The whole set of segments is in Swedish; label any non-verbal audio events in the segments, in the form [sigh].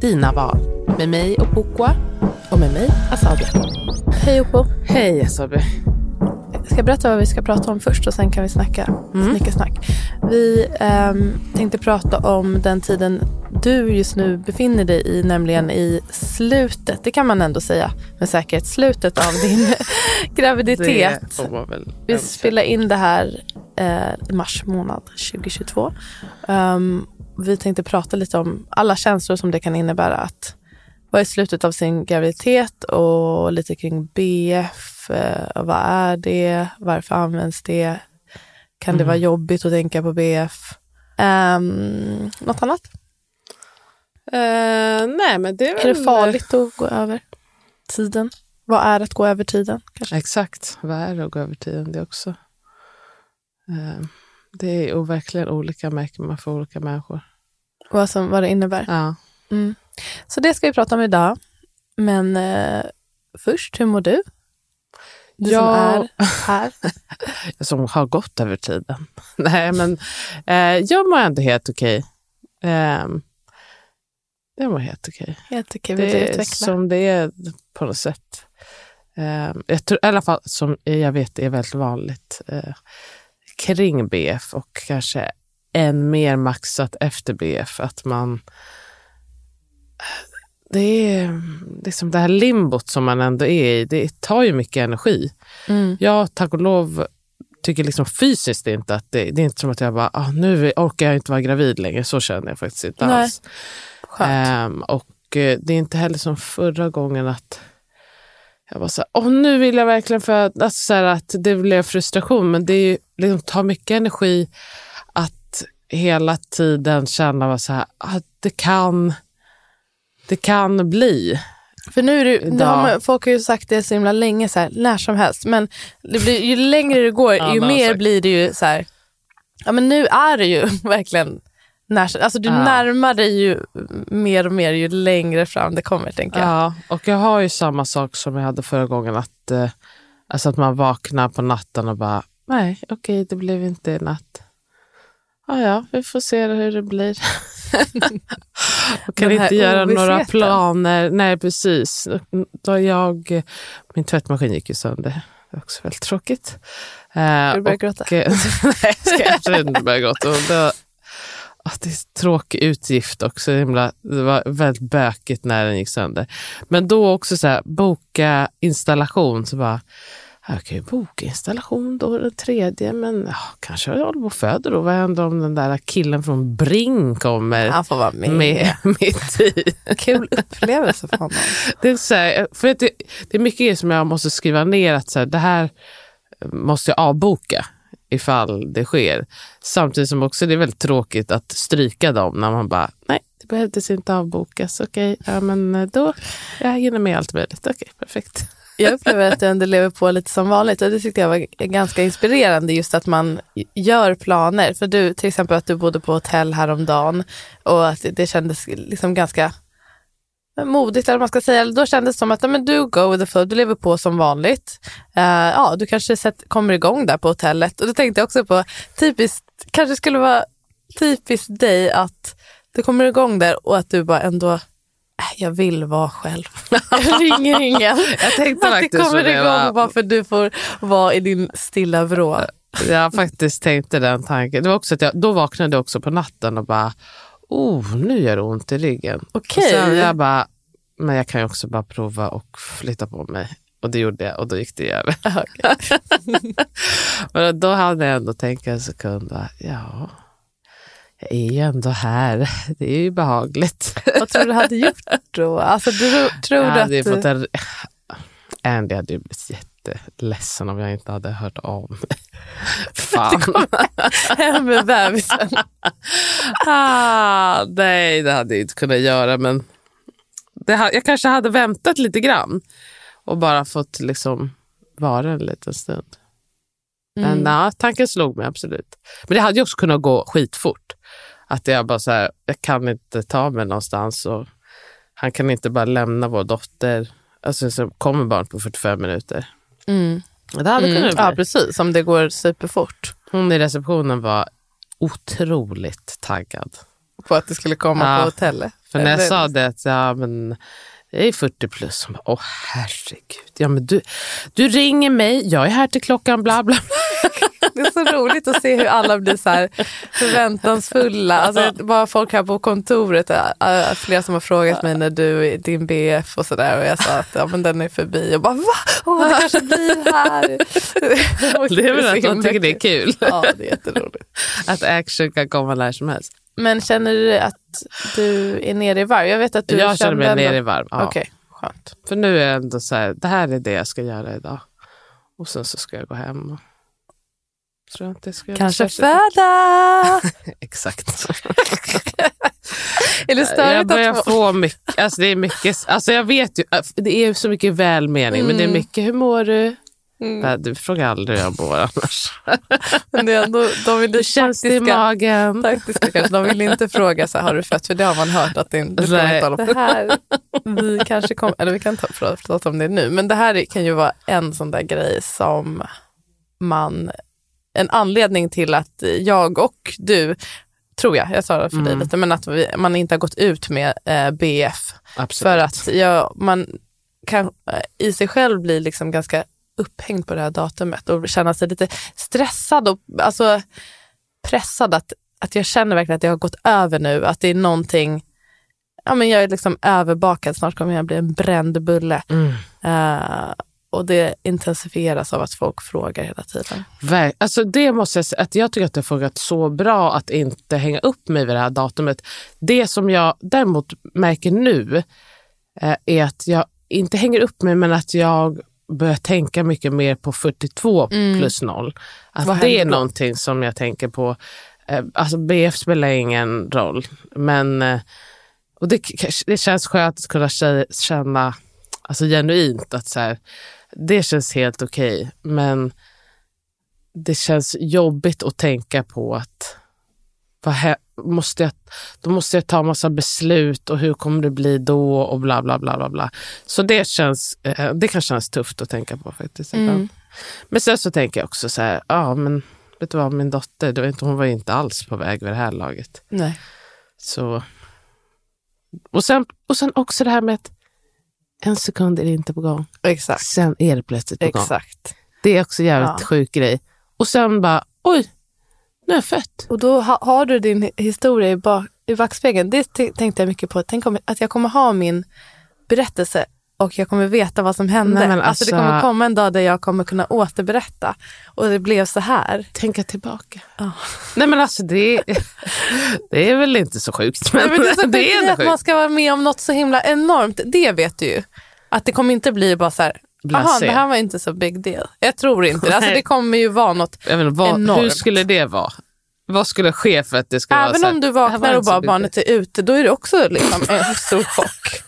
dina val. Med mig och Pukwa. Och med mig, Asadia. Hej Oppo. Hej Asabi. Ska jag berätta vad vi ska prata om först och sen kan vi snacka snickesnack. Vi ehm, tänkte prata om den tiden du just nu befinner dig i, nämligen i slutet, det kan man ändå säga med säkerhet, slutet av [laughs] din graviditet. Vi spelar in det här eh, i mars månad 2022. Ehm, vi tänkte prata lite om alla känslor som det kan innebära att vara i slutet av sin graviditet och lite kring BF. Eh, vad är det? Varför används det? Kan det vara jobbigt att tänka på BF? Um, något annat? Eh, nej, men det är väl... Är det farligt att gå över tiden? Vad är att gå över tiden? Kanske? Exakt. Vad är det att gå över tiden? Det också. Eh, det är verkligen olika märker man för olika människor. Vad, som, vad det innebär? Ja. Mm. Så det ska vi prata om idag. Men eh, först, hur mår du? Du som Ja. är här. [laughs] Som har gått över tiden. [laughs] nej, men eh, jag mår ändå helt okej. Eh, jag mår helt okej. Helt okej, vill du Det är utveckla? som det är på något sätt. Eh, jag tror, I alla fall som jag vet är väldigt vanligt eh, kring BF och kanske än mer maxat efter BF. Att man... Det är liksom det här limbot som man ändå är i, det tar ju mycket energi. Mm. Jag, tack och lov, tycker liksom fysiskt inte att det, det är inte som att jag bara, ah, nu orkar jag inte vara gravid längre. Så känner jag faktiskt inte Nej. alls. Skönt. Ehm, och eh, det är inte heller som förra gången att jag var så här, åh nu vill jag verkligen föda. Alltså, så här, att det blev frustration, men det är ju, liksom, tar mycket energi att hela tiden känna vad så här, att det kan, det kan bli. För nu är det, nu har man, folk har ju sagt det så himla länge, så här, när som helst. Men det blir, ju längre det går, Ja, ju mer exakt. blir det ju så här, ja men nu är det ju [laughs] verkligen, när, alltså du Ja. närmar dig ju mer och mer ju längre fram det kommer tänker jag. Ja, och jag har ju samma sak som jag hade förra gången, att, eh, alltså att man vaknar på natten och bara, nej, okej, det blev inte i natt. Ja, ja, vi får se hur det blir. [laughs] och kan inte göra några planer. Nej, precis. Då jag, min tvättmaskin gick ju sönder. Det är också väldigt tråkigt. Eh, Ska du börja gråta? [laughs] nej, jag ska inte börja gråta. Och det, är tråkig utgift också. Det himla- Det var väldigt bökigt när den gick sönder. Men då också så här, boka installation. Så bara, jag kan ju boka installation då den tredje, men ja, kanske jag håller på och föder då. Vad händer om den där killen från Bring kommer Han får vara med. med mitt i? Kul upplevelse för honom. [laughs] Det är, så här, för att det, det är mycket som jag måste skriva ner att så här, det här måste jag avboka ifall det sker. Samtidigt som också det är väldigt tråkigt att stryka dem när man bara, nej, det behövdes inte avbokas. Okej, ja men eh, då, jag hinner med allt möjligt. Okej, perfekt. Jag upplever att du ändå lever på lite som vanligt och det tyckte jag var ganska inspirerande just att man gör planer. För du, till exempel att du bodde på hotell häromdagen och att det kändes liksom ganska modigt eller vad man ska säga. Då kändes det som att men du go with the flow, du lever på som vanligt. Eh, ja, du kanske sett, kommer igång där på hotellet och då tänkte jag också på typiskt, kanske skulle vara typiskt dig att du kommer igång där och att du bara ändå "Äh, jag vill vara själv. [laughs] Jag ringer ingen. [laughs] Jag tänkte Att det kommer igång va? bara för du får vara i din stilla vrå. Jag faktiskt tänkte den tanken. Det var också att jag, då vaknade jag också på natten och bara, oh, nu gör det ont i ryggen. Okej. Och sen jag bara, men jag kan ju också bara prova och flytta på mig. Och det gjorde jag och då gick det över. [laughs] [laughs] Men då hade jag ändå tänkt en sekund, va, ja, jag är ju ändå här. [laughs] Det är ju behagligt. Vad tror du hade gjort då? Alltså, du, tror jag du hade att... fått en... Andy hade ju blivit jätteledsen om jag inte hade hört av mig. [laughs] Fan. Hem med bebisen. [laughs] ah, nej, det hade jag inte kunnat göra. Men det, jag kanske hade väntat lite grann och bara fått liksom vara en liten stund. Men Mm. nej, tanken slog mig absolut. Men det hade ju också kunnat gå skitfort. Att jag bara så här, jag kan inte ta mig någonstans och han kan inte bara lämna vår dotter. Alltså så kommer barn på 45 minuter. Mm. Det hade Mm. kunnat bli. Ja, precis. Om det går superfort Hon i receptionen var otroligt taggad. på att det skulle komma Ja. på hotellet. För när jag Eller- sa det att ja, men jag är 40 plus, hon bara, åh herregud. Ja, men du, du ringer mig, jag är här till klockan bla bla. bla. Det är så roligt att se hur alla blir så här förväntansfulla. Alltså, bara folk här på kontoret, äh, äh, flera som har frågat mig när du är din BF och sådär och jag sa att ja, men den är förbi och bara va? Åh, det kanske blir här. [laughs] Det är väl att de tycker det är kul. Ja, det är jätteroligt. Att action kan komma när som helst. Men känner du att du är nere i varv? Jag vet att du jag känner mig ändå- nere i varv. Ja. Okej, skönt. För nu är jag ändå så här, det här är det jag ska göra idag. Och sen så ska jag gå hem. Och... Tror inte jag Kanske föda! [laughs] Exakt. [laughs] Är det Jag störigt börjar att få... få mycket, alltså det är mycket, alltså jag vet ju, det är så mycket välmening men det är mycket, hur mår du? Mm. Nej, Du frågar aldrig hur jag mår annars. [laughs] Men det är ändå, de vill Hur känns det i magen? taktiska. De vill inte fråga så här, har du fött? För det har man hört att det, det inte. Det här, vi kanske kommer, eller vi kan ta, prata om det nu, men det här kan ju vara en sån där grej som man, en anledning till att jag och du, tror jag, jag sa det för dig Mm. lite, men att vi, man inte har gått ut med eh, BF. Absolut. För att jag, man kan eh, i sig själv bli liksom ganska upphängd på det här datumet och känna sig lite stressad och alltså, pressad. Att, att jag känner verkligen att jag har gått över nu, att det är någonting, ja men jag är liksom överbakad, snart kommer jag bli en bränd bulle. Mm. Eh, och det intensifieras av att folk frågar hela tiden. Ver- Alltså det måste jag säga, att jag tycker att det har funkat så bra att inte hänga upp mig vid det här datumet. Det som jag däremot märker nu eh, är att jag inte hänger upp mig men att jag börjar tänka mycket mer på 42 plus 0. Att Vad det är då? någonting som jag tänker på. Eh, alltså BF spelar ingen roll men eh, och det, det känns skönt att kunna kä- känna alltså genuint att så här, det känns helt okej men det känns jobbigt att tänka på att vad måste jag, då måste jag ta massa beslut och hur kommer det bli då och bla bla bla. bla, bla. Så det, känns, eh, det kan kännas tufft att tänka på faktiskt. ibland. Men sen så tänker jag också så här, ja men vet du vad, min dotter, det var inte, hon var inte alls på väg vid det här laget. Nej. Så. Och, sen, och sen också det här med att en sekund är det inte på gång, Exakt. sen är det plötsligt på gång. Exakt. Det är också jävligt Ja. sjuk grej. Och sen bara, oj, nu är jag fött. Och då ha, har du din historia i, bak, i backspegeln. Det tänkte jag mycket på. Tänk om att jag kommer ha min berättelse och jag kommer veta vad som hände. Nej, men alltså, det alltså- kommer komma en dag där jag kommer kunna återberätta. Och det blev så här. Tänka tillbaka. Ja. Nej men alltså det, [laughs] det är väl inte så sjukt. Men, Nej, men det är så [laughs] det är ändå att man ska vara med om något så himla enormt. Det vet du ju. Att det kommer inte bli bara så här, aha, Blasé. det här var inte så big deal. Jag tror inte det. Alltså, det kommer ju vara något. Menar, vad, enormt. hur skulle det vara? Vad skulle ske för att det skulle vara Även så här, om du det vaknar och bara barnet är ute, då är det också liksom en stor chock.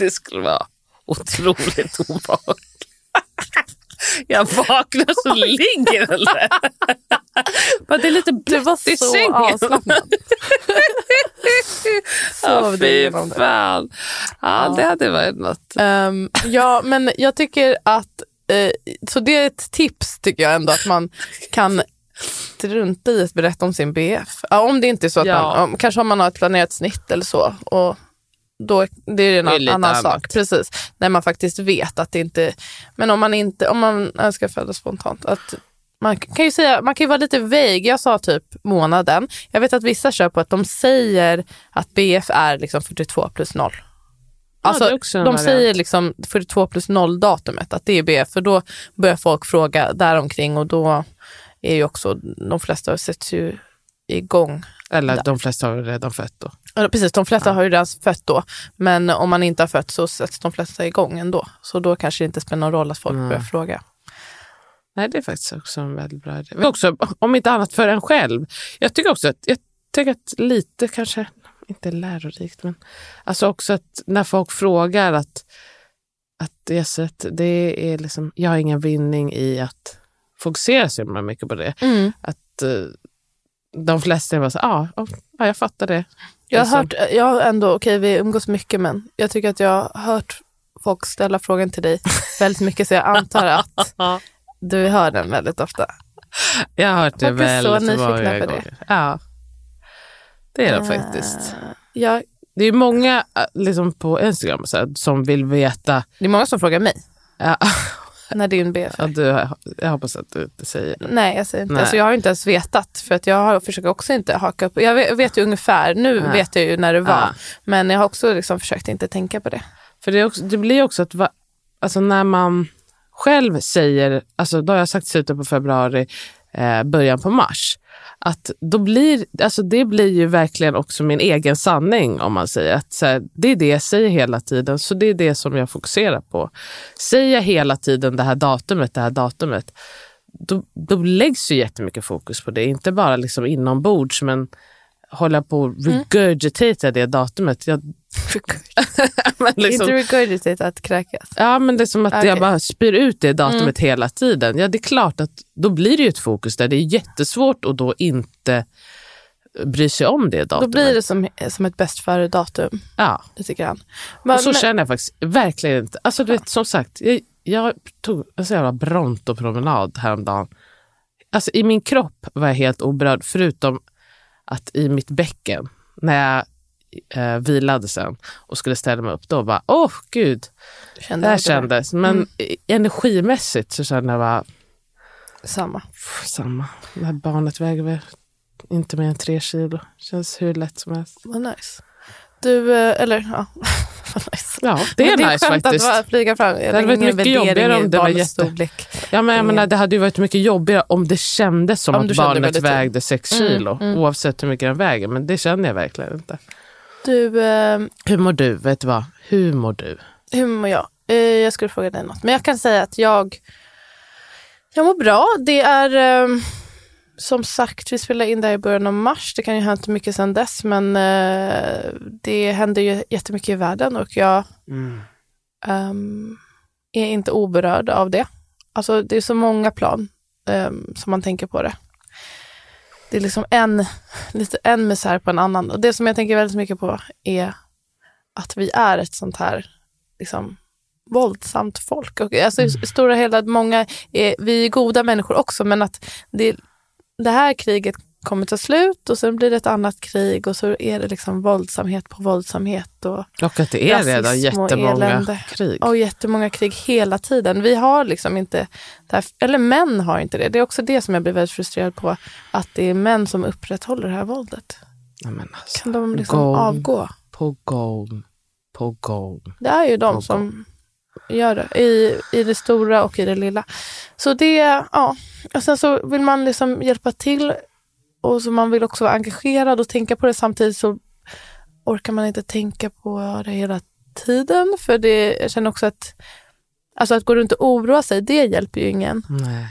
Det skulle vara otroligt obehagligt. Jag vaknar så ligger den där. Det är lite Du var blött i så sängen. avslappnad. [laughs] Ja, Sov du fy det? fan. Ja, det hade varit något. Ehm, ja, men jag tycker att, eh, så det är ett tips tycker jag ändå att man kan strunta i att berätta om sin BF. Ja, om det inte är så att Ja. man, om, kanske om man har ett planerat snitt eller så. Och då, det är en Det är annan annat. sak. Precis, när man faktiskt vet att det inte, men om man inte, om man önskar föda spontant, att man kan ju säga, man kan ju vara lite vague. Jag sa typ månaden. Jag vet att vissa kör på att de säger att BF är liksom 42 plus 0. Alltså, en de säger liksom 42 plus 0 datumet, att det är BF. För då börjar folk fråga däromkring och då är ju också, de flesta sätts ju igång. Eller de flesta har redan fött då. Ja, precis, de flesta har ju redan fött då. Men om man inte har fött så sätts de flesta igång ändå. Så då kanske det inte spelar någon roll att folk Nej. börjar fråga. Nej, det är faktiskt också en väldigt bra idé. Men också, om inte annat för en själv. Jag tycker också att, jag tycker att lite kanske, inte lärorikt, men alltså också att när folk frågar att, att så att det är liksom, jag har ingen vinning i att fokusera så himla mycket på det. Att eh, de flesta är bara så ja, ja, jag fattar det. Jag har Liksom. hört, jag har ändå, okej vi umgås mycket men jag tycker att jag har hört folk ställa frågan till dig [laughs] väldigt mycket så jag antar att [laughs] du hör den väldigt ofta. Jag har hört det Folk är så väldigt nyfikna många på det. gånger. Ja, det är de faktiskt. Eh, Jag, Det är många eh, liksom på Instagram så här, som vill veta det är många som frågar mig Ja, [laughs] när din BF ja, du, jag hoppas att du inte säger det. Nej, jag säger inte. Nej. Alltså, jag har inte ens vetat för att jag har, försöker också inte haka upp. Jag vet, vet ju ungefär, nu Ja. vet jag ju när det var. Ja. Men jag har också liksom försökt inte tänka på det. För det, är också, det blir också att va, alltså när man själv säger, alltså då har jag sagt slutet på februari, eh, början på mars, att då blir, alltså det blir ju verkligen också min egen sanning om man säger att så här, det är det jag säger hela tiden, så det är det som jag fokuserar på. Säger jag hela tiden det här datumet, det här datumet, då, då läggs ju jättemycket fokus på det, inte bara liksom inombords, men hålla på och regurgitata det datumet. Jag, [laughs] men liksom, Inte regurgitate att kräkas. Ja, men det är som att Okej. jag bara spyr ut det datumet hela tiden. Ja, det är klart att då blir det ju ett fokus där. Det är jättesvårt att då inte bry sig om det Då datumet. blir det som, som ett bäst före-datum, Ja, lite grann. och så men, känner jag faktiskt verkligen inte. Alltså du vet, som sagt, jag, jag tog en så jävla Bronto-promenad häromdagen. Alltså i min kropp var jag helt oberörd, förutom att i mitt bäcken, när jag eh, vilade sen och skulle ställa mig upp, då bara, åh gud, kände det här jag det kändes. Men i- energimässigt så kände jag bara, Samma. pff, samma. Det här barnet väger väl inte mer än tre kilo. Känns hur lätt som helst. Vad nice. Du, eh, eller ja, [laughs] nice. Ja, det är Men nice skönt faktiskt. att flyga fram. Det hade varit mycket jobbigare om det var jätte-. Ja, men jag menar, det hade ju varit mycket jobbigare om det kändes som Om att barnet vägde sex Mm, kilo. mm. Oavsett hur mycket den väger. Men det känner jag verkligen inte. Du, eh, Hur mår du? Vet du vad? Hur mår du? hur mår jag? Eh, jag skulle fråga dig något. Men jag kan säga att jag, jag mår bra. Det är eh, som sagt, vi spelar in det här i början av mars. Det kan ju ha hänt mycket sedan dess. Men eh, det händer ju jättemycket i världen och jag ehm, är inte oberörd av det. Alltså det är så många plan ehm, som man tänker på det. Det är liksom en, lite en misär på en annan. Och det som jag tänker väldigt mycket på är att vi är ett sånt här liksom, våldsamt folk. Och, alltså, I stora hela, att många är, vi är goda människor också, men att det, det här kriget kommer ta slut och sen blir det ett annat krig och så är det liksom våldsamhet på våldsamhet. Och, Och att det är redan och jättemånga elände. krig. och jättemånga krig hela tiden. Vi har liksom inte, här, eller män har inte det. Det är också det som jag blir väldigt frustrerad på, att det är män som upprätthåller det här våldet. Men alltså, Kan de liksom gång avgå? på gång på gång. Det är ju de Och som gör det i, i det stora och i det lilla. Så det, ja. Och sen så vill man liksom hjälpa till och så man vill också vara engagerad och tänka på det samtidigt så orkar man inte tänka på det hela tiden. För det, jag känner också att alltså att gå runt och oroa sig, det hjälper ju ingen. Nej.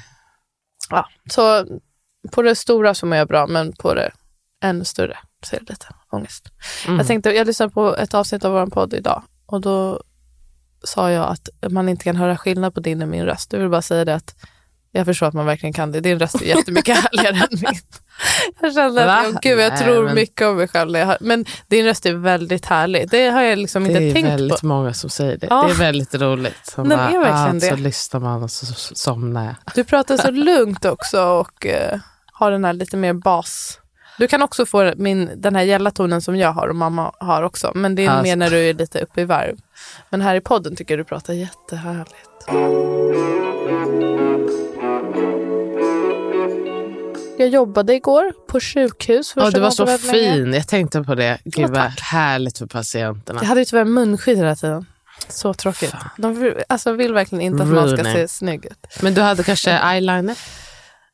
Ja, så på det stora så mår jag bra, men på det ännu större så är det lite ångest. Mm. Jag tänkte, jag lyssnade på ett avsnitt av vår podd idag och då sa jag att man inte kan höra skillnad på din och min röst. Jag vill bara säga det att jag förstår att man verkligen kan det. Din röst är jättemycket [laughs] härligare än min. Jag kände Va? att jag, gud, jag Nej, tror men- mycket om mig själv. hör- Men din röst är väldigt härlig. Det har jag liksom Det inte är tänkt väldigt på. många som säger det. Ja. Det är väldigt roligt. Som Den är verkligen ah, det. Så lyssnar man och så så somnar jag. Du pratar så [laughs] lugnt också och eh, har den här lite mer bas. Du kan också få min, den här gälla tonen som jag har och mamma har också. Men det är Alltså. mer när du är lite uppe i varv. Men här i podden tycker jag du pratar jättehärligt. Jag jobbade igår på sjukhus. Ja, du var så fin. Jag tänkte på det. Gud Ja, vad härligt för patienterna. Jag hade ju tyvärr munskydd hela tiden. Så tråkigt. De vill, alltså, vill verkligen inte att man ska se snygg ut. Men du hade kanske [laughs] eyeliner?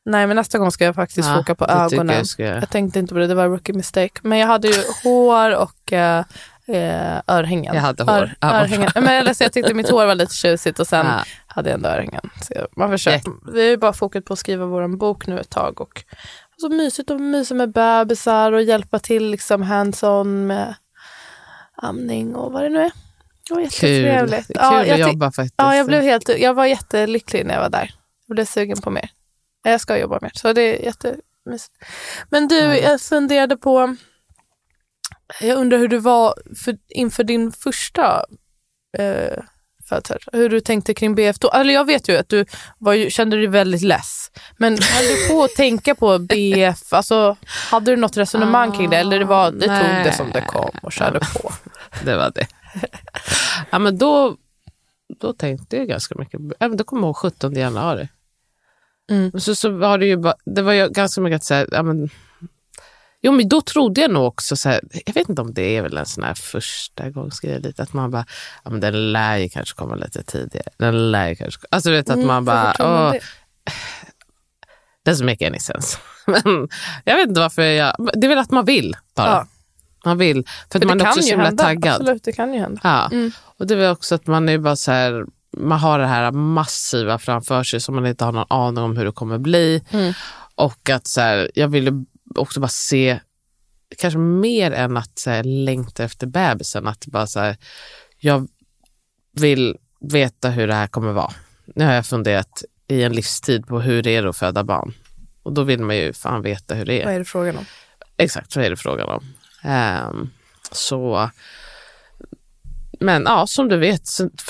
Nej, men nästa gång ska jag faktiskt Ja, foka på ögonen. jag. Jag tänkte inte på det, det var rookie mistake. Men jag hade ju [laughs] hår och eh, eh, örhängen. Jag hade hår. Ör, Ja, örhängen. Men eller, så jag tyckte mitt hår var lite tjusigt och sen Ja. hade jag ändå örhängen. Så jag, man försöker. Vi har ju bara fokat på att skriva vår bok nu ett tag. Och så mysigt att mysa med bebisar och hjälpa till liksom hands-on med amning och vad det nu är. Det var Kul. jättetrevligt. Det är Kul jag att jobba faktiskt. Ja, jag, blev helt, jag var jättelycklig när jag var där. Jag blev sugen på mer. Jag ska jobba mer, så det är jättemysigt. Men du, jag funderade på, jag undrar hur du var för, inför din första eh, födsel. Hur du tänkte kring BF då. Eller jag vet ju att du var kände dig väldigt less. Men höll du på att tänka på [laughs] BF? Alltså, hade du något resonemang kring det? Eller det, var, det tog det som det kom och körde på? Det var det. ja, men då, då tänkte jag ganska mycket. Ja, men då kommer jag ihåg 17 januari. Mm. Så, så var det ju bara, det var ju ganska mycket att säga, ja, men, Jo men då trodde jag nog också, så här, jag vet inte om det är väl en sån här första gångsgrej lite, att man bara, ja men den lär ju kanske komma lite tidigare. Den lär ju kanske, alltså du vet att Mm, man bara, åh, det? [sighs] doesn't make any sense. [laughs] Men jag vet inte varför jag, det är väl att man vill bara. Ja. Man vill, för att För man är också så himla hända. taggad. Absolut, det kan ju hända. Ja. Mm. Och det är väl också att man är bara så här, man har det här massiva framför sig som man inte har någon aning om hur det kommer bli. Mm. Och att så här, jag ville också bara se, kanske mer än att så här, längta efter bebisen, att bara så här, jag vill veta hur det här kommer vara. Nu har jag funderat i en livstid på hur det är att föda barn. Och då vill man ju fan veta hur det är. Vad är det frågan om? Exakt, vad är det frågan om? Ehm, så, men ja, som du vet,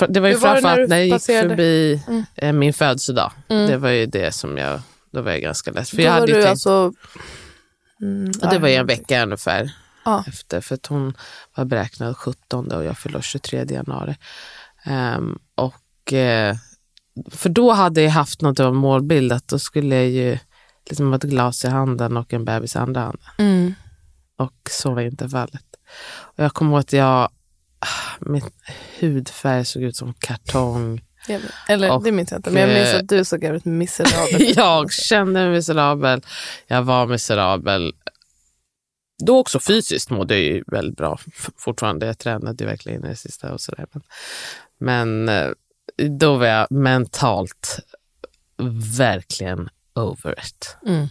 det var ju var framförallt när jag gick förbi Mm. eh, min födelsedag. Mm. Det var ju det som jag, då var jag ganska less. För Då jag var hade ju du tänkt, alltså... Mm, och det var ju en vecka ungefär Ja. efter, för att hon var beräknad 17 och jag fyllde 23 januari. Ehm, och, eh, för då hade jag haft något av en målbild att då skulle jag ju liksom ha ett glas i handen och en bebis i andra handen. Mm. Och så var inte fallet. Och jag kommer ihåg att jag, min hudfärg såg ut som kartong. Ja, Eller Och, det minns jag inte, men jag minns eh, att du såg jävligt miserabel. [laughs] Jag kände mig miserabel. Jag var miserabel. Då också fysiskt mådde jag ju väldigt bra fortfarande. Jag tränade ju verkligen i det sista och sådär. Men, men eh, då var jag mentalt verkligen over it. Mm.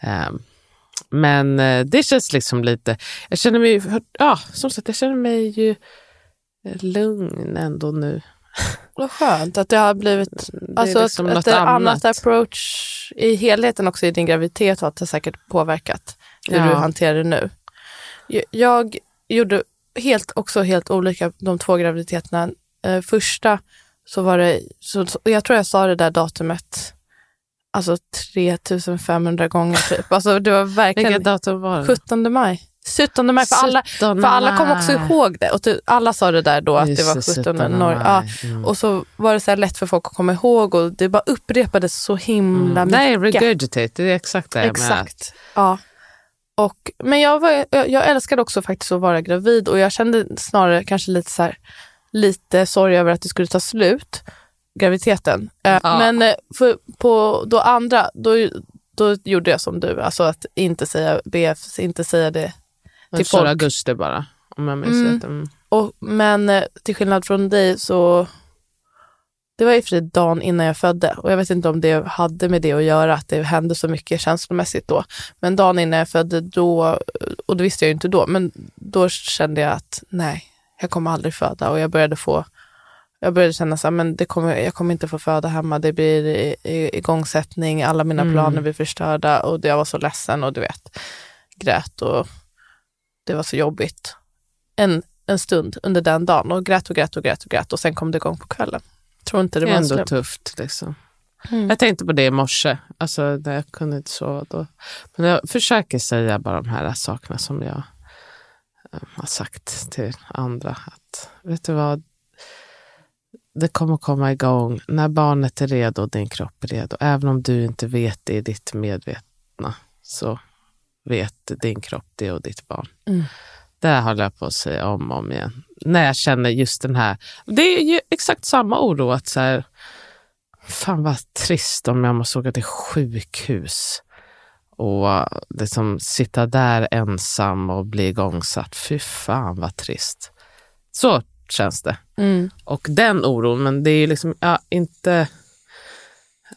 Ehm, men eh, det känns liksom lite, jag känner mig, ja som sagt jag känner mig ju lugn ändå nu. Vad skönt att det har blivit Det alltså är ett, liksom ett, något annat approach i helheten också i din graviditet och att det säkert påverkat hur Ja. du hanterar det nu. Jag, gjorde helt, också helt olika de två graviditeterna. Eh, första så var det, så, jag tror jag sa det där datumet, alltså 3500 gånger typ. Alltså det var verkligen Vilket datum var det? 17 maj. 17 maj, för alla, 17 för alla kom också ihåg det. Och alla sa det där då, att det var Just 17 maj. Ja. Mm. Och så var det så här lätt för folk att komma ihåg och det bara upprepades så himla Mm. Nej, mycket. regurgitate, det är exakt det. Exakt. Ja. Och, men jag, var, jag, jag älskade också faktiskt att vara gravid och jag kände snarare kanske lite så här, lite sorg över att det skulle ta slut, graviditeten. Eh, Ja. Men eh, för, på då andra, då, då gjorde jag som du, alltså att inte säga BF, inte säga det till folk. augusti bara, om jag minns Mm. rätt. Mm. Och, men eh, till skillnad från dig så, det var i och för sig dagen innan jag födde och jag vet inte om det hade med det att göra, att det hände så mycket känslomässigt då. Men dagen innan jag födde då, och det visste jag ju inte då, men då kände jag att nej, jag kommer aldrig föda och jag började få jag började känna så här, men det kommer, jag kommer inte få föda hemma, det blir i, i, igångsättning, alla mina Mm. planer blir förstörda och jag var så ledsen och du vet, grät och det var så jobbigt. En, en stund under den dagen och grät och grät och grät och grät och sen kom det igång på kvällen. Tror inte det Det var ändå slump. tufft. Liksom. Mm. Jag tänkte på det i morse, alltså, jag kunde inte sova då. Men jag försöker säga bara de här sakerna som jag eh, har sagt till andra. Att, vet du vad? Det kommer komma igång när barnet är redo och din kropp är redo. Även om du inte vet det i ditt medvetna. så vet din kropp det och ditt barn. Mm. Det här håller jag på att säga om och om igen. När jag känner just den här, det är ju exakt samma oro att så här, fan vad trist om jag måste åka till sjukhus och liksom sitta där ensam och bli igångsatt. Fy fan vad trist. Så känns det. Mm. Och den oron, men det är liksom, ja, inte,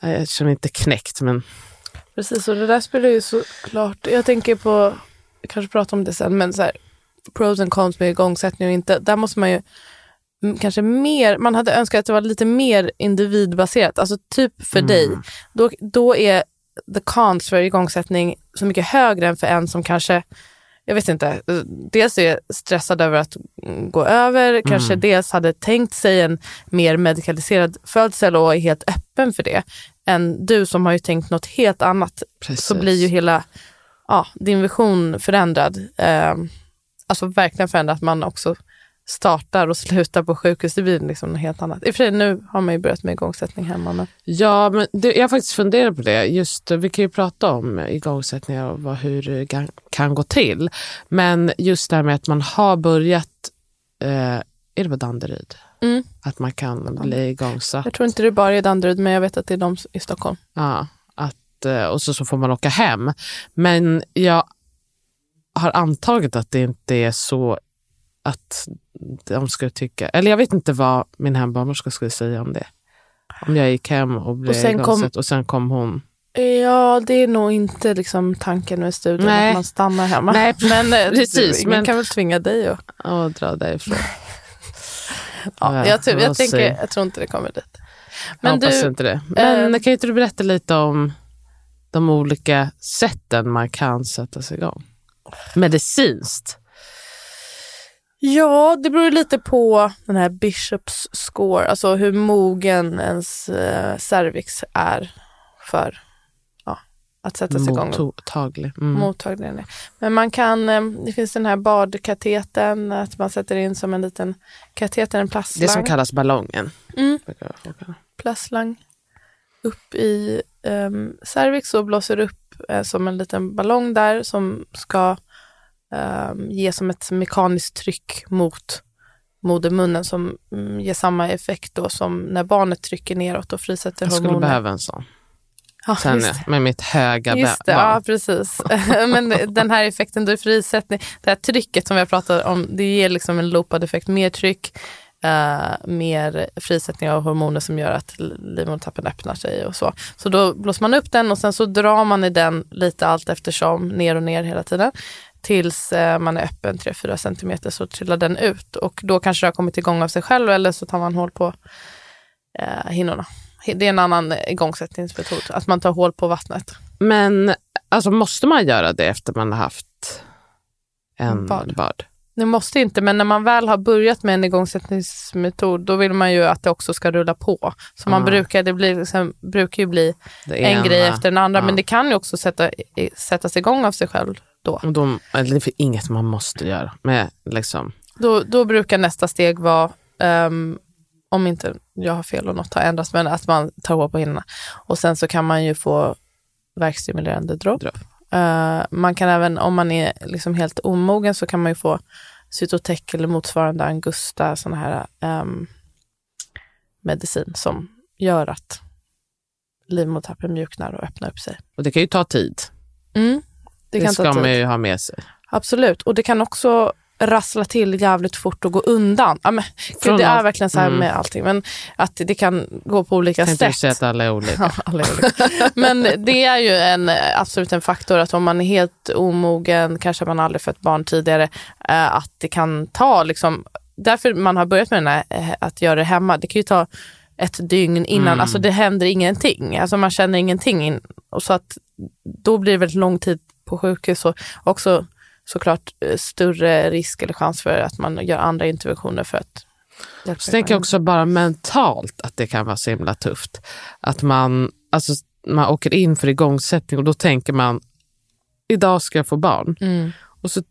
jag känner mig inte knäckt, men Precis, och det där spelar ju såklart, jag tänker på, vi kanske pratar om det sen, men så här, pros and cons med igångsättning och inte, där måste man ju mm, kanske mer, man hade önskat att det var lite mer individbaserat, alltså typ för dig, då, då är the cons för igångsättning så mycket högre än för en som kanske jag vet inte, dels är stressad över att gå över, kanske dels hade tänkt sig en mer medikaliserad födsel och är helt öppen för det, än du som har ju tänkt något helt annat. Precis. Så blir ju hela ja, din vision förändrad. Eh, alltså verkligen förändrad, att man också startar och slutar på sjukhus. Det blir liksom något helt annat. I och för sig nu har man ju börjat med igångsättning hemma. Men... Ja, men det, jag har faktiskt funderat på det. Just, vi kan ju prata om igångsättningar och vad, hur det kan, gå till. Men just det här med att man har börjat, eh, är det på Danderyd? Mm. Att man kan bli igångsatt. Jag tror inte det bara är Danderyd, men jag vet att det är de i Stockholm. Ja, att, eh, och så, så får man åka hem. Men jag har antagit att det inte är så att de skulle tycka, eller jag vet inte vad min hembarnmorska skulle säga om det. Om jag gick hem och blev Och sen kom- igångsatt och sen kom hon. Ja, det är nog inte liksom tanken med studien, Nej. att man stannar hemma. Nej, [laughs] men eh, precis, ingen men- kan väl tvinga dig att... och dra därifrån. Ja, jag, tror- jag, tänker, jag tror inte det kommer dit. jag Men hoppas du, inte det. Men eh, kan inte du berätta lite om de olika sätten man kan sätta sig igång? Medicinskt. Ja, det beror lite på den här Bishops score, alltså hur mogen ens eh, cervix är för att sätta sig igång. Mottaglig. Mm. Mottagningen är. Men man kan, eh, det finns den här badkateten, att man sätter in som en liten kateter, en Det plastslang. som kallas ballongen. Mm. plastslang upp i um, cervix och blåser upp eh, som en liten ballong där som ska ehm, ge som ett mekaniskt tryck mot modermunnen som mm, ger samma effekt då som när barnet trycker neråt och frisätter Jag skulle hormoner. behöva en sån. Ja, Sen med mitt höga Just det, ja precis. [laughs] Men den här effekten då frisättning, det här trycket som vi har pratat om, det ger liksom en loopad effekt, mer tryck, eh, mer frisättning av hormoner som gör att livmodertappen öppnar sig och så. Så då blåser man upp den och sen så drar man i den lite allt eftersom, ner och ner hela tiden. Tills eh, man är öppen 3-4 centimeter så trillar den ut och då kanske det har kommit igång av sig själv eller så tar man hål på eh, hinnorna. Det är en annan igångsättningsmetod, att man tar hål på vattnet. Men alltså, måste man göra det efter man har haft en Bad. bad? Det måste inte, men när man väl har börjat med en igångsättningsmetod, då vill man ju att det också ska rulla på. Så man Mm. brukar, det blir, liksom, brukar ju bli Det en ena- grej efter den andra, ja. men det kan ju också sätta, sättas igång av sig själv då. Och de, eller det är inget man måste göra. Med, liksom. Då, då brukar nästa steg vara, ehm, om inte jag har fel och något har ändrats, men att man tar hål på hinnorna. Och sen så kan man ju få verkstimulerande dropp. Eh, man kan även, om man är liksom helt omogen, så kan man ju få Cytotec eller motsvarande Angusta, sån här ehm, medicin som gör att livmodertappen mjuknar och öppnar upp sig. Och det kan ju ta tid. Mm, det Det, kan ska ta tid. man ju ha med sig. Absolut, och det kan också rassla till jävligt fort och gå undan. Ja, men, för Från det är verkligen så här mm. med allting, men att det kan gå på olika inte sätt. att alla är olika. [laughs] Ja, alla är olika. Men det är ju en, absolut en faktor att om man är helt omogen, kanske man aldrig fött barn tidigare, eh, att det kan ta, liksom, därför man har börjat med den här, eh, att göra det hemma. Det kan ju ta ett dygn innan, Mm. alltså det händer ingenting. Alltså man känner ingenting. In, och så att då blir det väldigt lång tid på sjukhus och också såklart eh, större risk eller chans för att man gör andra interventioner för att hjälpa Så tänker jag också bara mentalt att det kan vara så himla tufft. Att man, alltså, man åker in för igångsättning och då tänker man, idag ska jag få barn. Mm. Och så,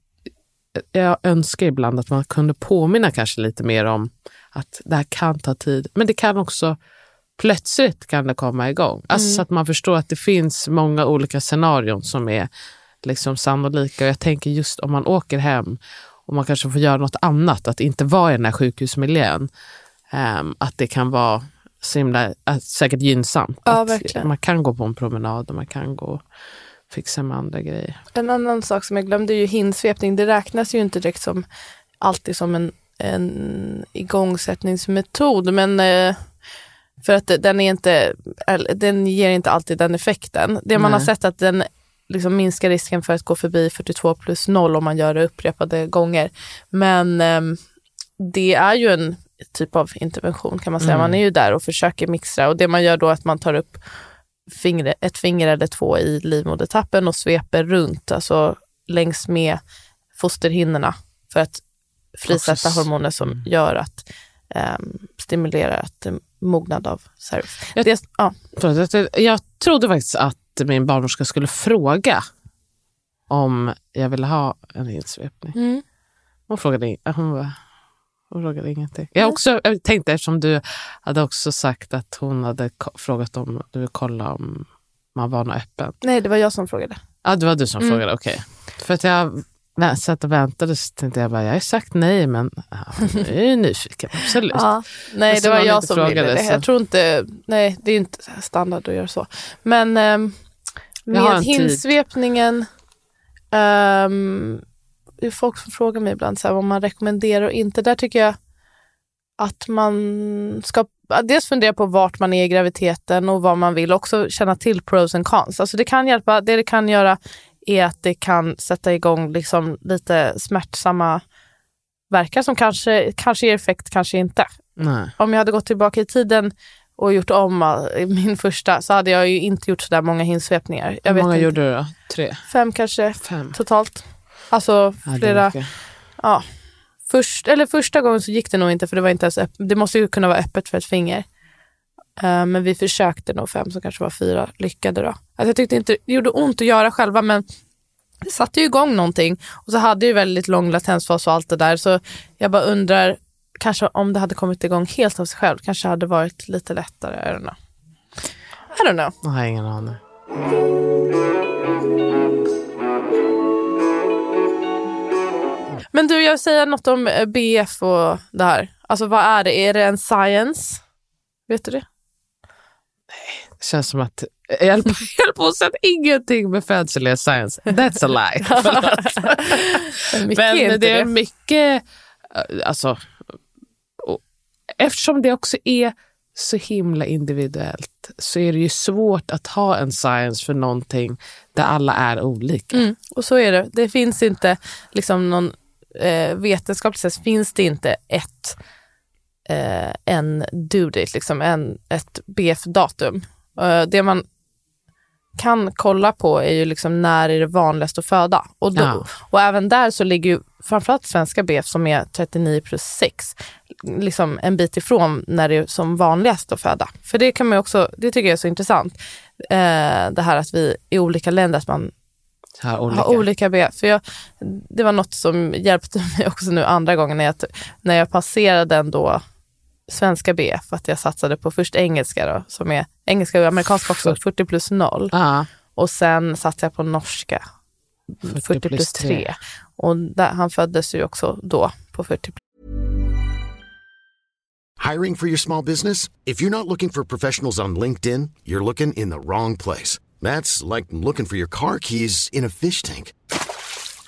jag önskar ibland att man kunde påminna kanske lite mer om att det här kan ta tid. Men det kan också plötsligt kan det komma igång. Alltså Mm. så att man förstår att det finns många olika scenarion som är liksom sannolika. Och jag tänker just om man åker hem och man kanske får göra något annat, att inte vara i den här sjukhusmiljön, ehm, att det kan vara så himla, säkert gynnsamt. Ja. Man kan gå på en promenad och man kan gå och fixa med andra grejer. En annan sak som jag glömde är ju hinsvepning. Det räknas ju inte direkt som alltid som en, en igångsättningsmetod. Men eh, för att den, är inte, den ger inte alltid den effekten. Det man Nej. har sett att den liksom minskar risken för att gå förbi 42 plus 0 om man gör det upprepade gånger. Men ehm, det är ju en typ av intervention kan man säga. Mm. Man är ju där och försöker mixtra och det man gör då är att man tar upp fingre, ett finger eller två i livmodertappen och sveper runt, alltså längs med fosterhinnorna för att frisätta s- hormoner som mm. gör att um, stimulera att eh, mognad av cervix. Jag- Det, ja, Jag trodde faktiskt att min barnmorska skulle fråga om jag ville ha en insvepning. mm. Hon frågade, hon, var- hon frågade ingenting. Jag, har också, jag tänkte eftersom du hade också sagt att hon hade frågat om du vill kolla om man var öppen. Nej, det var jag som frågade. Ja, det var du som Mm. frågade, okej. För att jag vä- satt och väntade så tänkte jag bara, jag har sagt nej men ja, jag är nyfiken, absolut. Ja, nej, det var jag som frågade, ville det. så- Jag tror inte, nej, det är inte standard att göra så. Men um, Jag med hinsvepningen, um, det är folk som frågar mig ibland så här, vad man rekommenderar och inte. Där tycker jag att man ska dels fundera på vart man är i graviditeten och vad man vill. Också känna till pros and cons. Alltså det kan hjälpa, det det kan göra är att det kan sätta igång liksom lite smärtsamma verkar som kanske, kanske ger effekt, kanske inte Nej. om jag hade gått tillbaka i tiden och gjort om all- min första så hade jag ju inte gjort så där många hinsvepningar. Jag Hur många inte. gjorde du då? Tre? Fem kanske Fem? totalt. Alltså Ja, flera, ja. Först, eller första gången så gick det nog inte för det var inte ens öpp- det måste ju kunna vara öppet för ett finger. Eh, men vi försökte nog fem så kanske var fyra lyckade då. Alltså jag tyckte inte det gjorde ont att göra själva men det satte ju igång någonting och så hade ju väldigt lång latensfas och allt det där så jag bara undrar kanske om det hade kommit igång helt av sig själv kanske hade varit lite lättare. I don't know. I don't know. Jag har ingen aning. Men du, jag vill säga något om eh, BF och det här. Alltså vad är det? Är det en science? Vet du det? Det känns som att jag höll på, att säga ingenting med är science. That's a lie. Men [laughs] det är [laughs] mycket, eh, alltså, och eftersom det också är så himla individuellt så är det ju svårt att ha en science för någonting där alla är olika. Mm, och så är det. Det finns inte liksom någon eh, vetenskapligt sett finns det inte ett eh, en due date, liksom en, ett BF-datum. Eh, det man kan kolla på är ju liksom när är det vanligast att föda. Och, då, Ja. och även där så ligger ju framförallt svenska BF som är 39 plus 6 liksom en bit ifrån när det är som vanligast att föda. För det kan man också, det tycker jag är så intressant. Eh, det här att vi i olika länder, att man Har olika. ha olika BF. För jag, det var något som hjälpte [laughs] mig också nu andra gången jag, när jag passerade ändå svenska BF, att jag satsade på först engelska då, som är engelska och amerikanska också, 40 plus 0. Ja, Och sen satsade jag på norska, 40, plus 3. Och där, han föddes ju också då på 40 plus Hiring for your small business? If you're not looking for professionals on LinkedIn, you're looking in the wrong place. That's like looking for your car keys in a fish tank.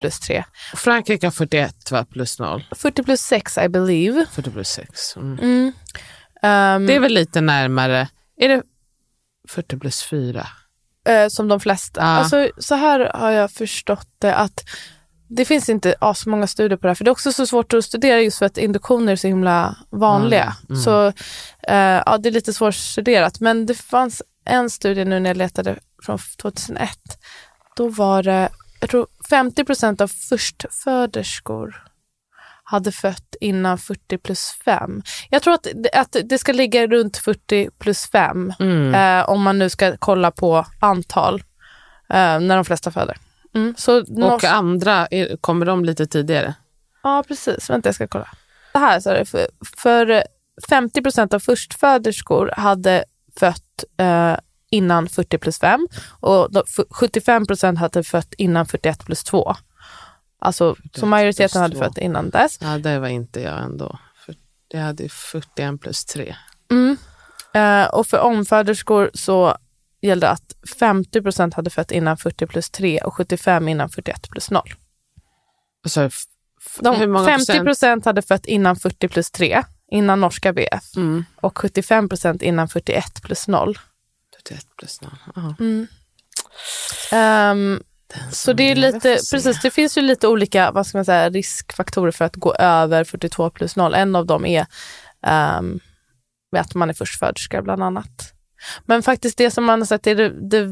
plus 3. Frankrike har 41 va? plus 0. 40 plus 6 I believe. 40 plus 6. Mm. Mm. Ehm, Det är väl lite närmare. Är det 40 plus 4? eh, som de flesta. Ja. Alltså, så här har jag förstått det att det finns inte så många studier på det här, för det är också så svårt att studera just för att induktioner är så himla vanliga. Mm. Så eh, ja, det är lite svårstuderat. Men det fanns en studie nu när jag letade från 2001. Då var det, jag tror 50 procent av förstföderskor hade fött innan 40 plus 5. Jag tror att, det- att det ska ligga runt 40 plus 5 Mm. eh, om man nu ska kolla på antal eh, när de flesta föder. Mm. Så Och norsk- andra, är, kommer de lite tidigare? Ja, precis. Vänta, jag ska kolla. Det här är det. För, för 50 procent av förstföderskor hade fött eh, innan 40 plus 5 och då, f- 75 procent hade fött innan 41 plus 2. Alltså, så majoriteten hade fött innan dess. Ja, det var inte jag ändå. För jag hade 41 plus 3. Mm. Eh, och för omföderskor så gällde att 50 procent hade fött innan 40 plus 3 och 75 innan 41 plus 0. Alltså, f- f- De, hur många 50 procent? procent hade fött innan 40 plus 3, innan norska BF. Mm. och 75 procent innan 41 plus 0. 41 plus 0. Ja. Ehm, så det är lite, precis, det finns ju lite olika vad ska man säga, riskfaktorer för att gå över 42 plus 0. En av dem är um, att man är förstföderska bland annat. Men faktiskt det som man har sett är det, det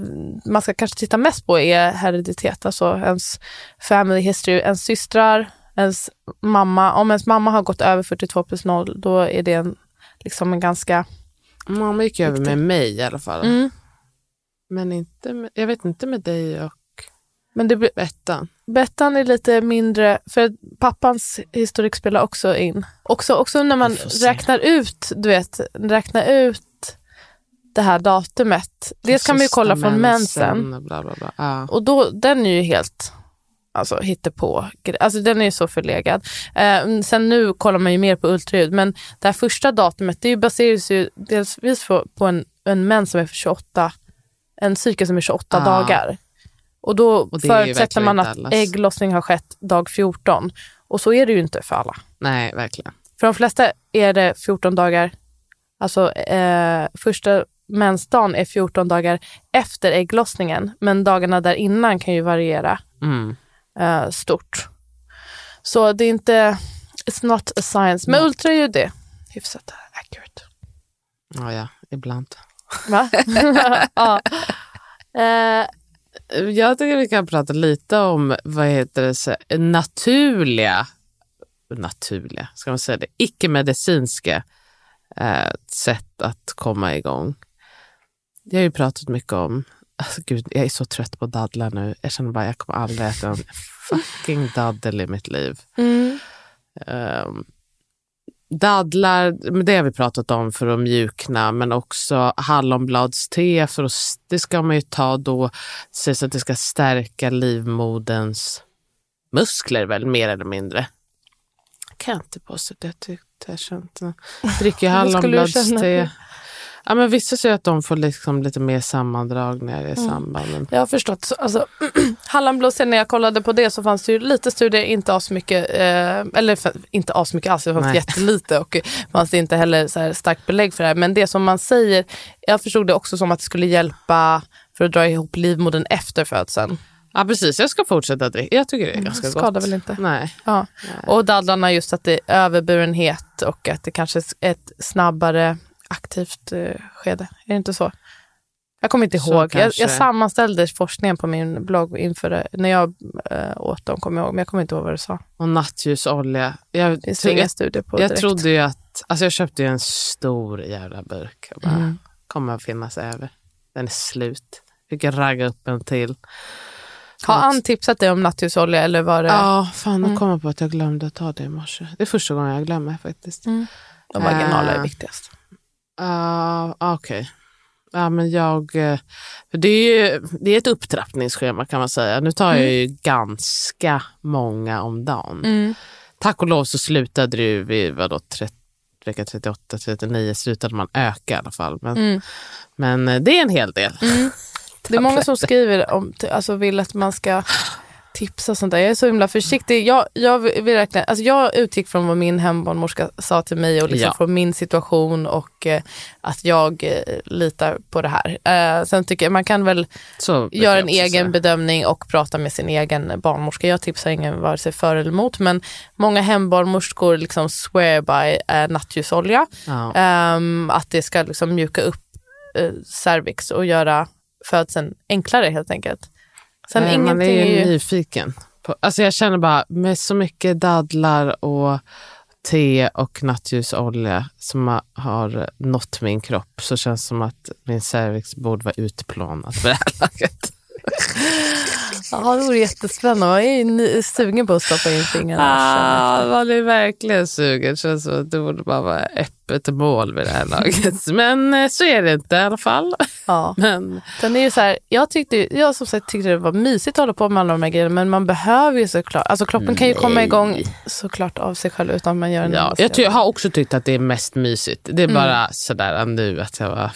man ska kanske titta mest på är hereditet, alltså ens family history, ens systrar, ens mamma. Om ens mamma har gått över 42 plus 0, då är det en, liksom en ganska... Mamma gick över med mig i alla fall. Mm. Men inte med, jag vet inte med dig och Men det, blir- Bettan. Bettan är lite mindre, för pappans historik spelar också in. Också, också när man räknar ut, du vet, räknar ut det här datumet. Dels kan man ju kolla från mensen. Bla, bla, bla. Ja. Och då, den är ju helt alltså, hittepå. Alltså den är ju så förlegad. Eh, sen nu kollar man ju mer på ultraljud, men det här första datumet det baseras ju delvis på, på en, en mens som är för 28, en cykel som är 28 Ah. dagar. Och då Och förutsätter man att allas. ägglossning har skett dag 14. Och så är det ju inte för alla. Nej, verkligen. För de flesta är det 14 dagar, alltså eh, första mensdagen är 14 dagar efter ägglossningen, men dagarna där innan kan ju variera Mm. Eh, stort. Så det är inte, it's not a science. Men ultraljud är hyfsat accurate. Ja, ja, ibland. Va? [laughs] [laughs] ja. Eh, Jag tycker vi kan prata lite om vad heter det, så, naturliga, naturliga, ska man säga det, icke-medicinska eh, sätt att komma igång. Jag har ju pratat mycket om, alltså gud, jag är så trött på dadlar nu. Jag känner bara jag kommer aldrig äta en fucking daddel i mitt liv. mm, Um, dadlar, men det har vi pratat om för att mjukna, men också hallonbladste, för att, det ska man ju ta då, sägs att det ska stärka livmoderns muskler väl, mer eller mindre. Kan jag inte påstå det, jag tyckte jag känt. [laughs] Dricker hallonbladste. Ja, men vissa säger att de får liksom lite mer sammandragningar i samband med jag har förstått. Så, Alltså, [clears throat] Hallonblås, när jag kollade på det så fanns det ju lite studier, inte asmycket, eh, eller inte asmycket alls, det fanns Nej. jättelite och fanns det inte heller så starkt belägg för det här. Men det som man säger, jag förstod det också som att det skulle hjälpa för att dra ihop livmodern efter födseln. Ja, precis. Jag ska fortsätta dricka. Jag tycker det är ganska skadar gott. väl inte? Nej. Ja. Och dadlarna just att det är överburenhet och att det kanske är ett snabbare aktivt eh, skede. Är det inte så? Jag kommer inte Så ihåg. Jag, jag sammanställde forskningen på min blogg inför det, när jag äh, åt dem, kommer jag ihåg, men jag kommer inte ihåg vad du sa. Och nattljusolja. Jag, Det tro, jag, studier på jag direkt. trodde ju att, alltså jag köpte ju en stor jävla burk. Bara, Mm. kommer att finnas över. Den är slut. Fick jag ragga upp en till. Har Ann tipsat dig om nattljusolja eller var det Ja, fan Mm. nu kom jag på att jag glömde att ta det i morse. Det är första gången jag glömmer faktiskt. de vaginala är Äh. viktigast? Ja, Okej. Ja, men jag... eh, det, är ju, det är ett upptrappningsschema kan man säga. Nu tar jag ju ganska många om dagen. Mm. Tack och lov så slutade det ju vid vadå, 30, vecka 38, 39 slutade man öka i alla fall. Men, Mm. men eh, det är en hel del. [laughs] Det är många som skriver om, alltså vill att man ska [gasps] [gasps] tips och sånt där. Jag är så himla försiktig. Jag, jag, vill verkligen, alltså jag utgick från vad min hembarnmorska sa till mig och liksom Ja. från min situation och eh, att jag eh, litar på det här. Eh, sen tycker jag man kan väl Så göra en egen säga. bedömning och prata med sin egen barnmorska. Jag tipsar ingen vare sig för eller emot men många hembarnmorskor liksom swear by eh, nattljusolja. Ja. Ehm, att det ska liksom mjuka upp eh, cervix och göra födseln enklare helt enkelt. Sen Nej, man är ju nyfiken. På, alltså jag känner bara med så mycket dadlar och te och nattljusolja som har- har nått min kropp så känns det som att min cervix borde vara utplånad för det här [laughs] laget. Ja, det vore jättespännande. Jag är ju sugen på att stoppa in fingrarna. Ah, man är verkligen sugen. Det känns som att det borde bara vara öppet mål vid det här laget. [laughs] Men eh, så är det inte i alla fall. Ja. [laughs] Men Sen är det så här, jag, tyckte, jag som sagt tyckte det var mysigt att hålla på med alla de här grejerna men man behöver ju såklart, alltså kroppen kan ju komma igång såklart av sig själv utan man gör en Ja, jag ty- har också tyckt att det är mest mysigt. Det är Mm. bara sådär nu att jag bara...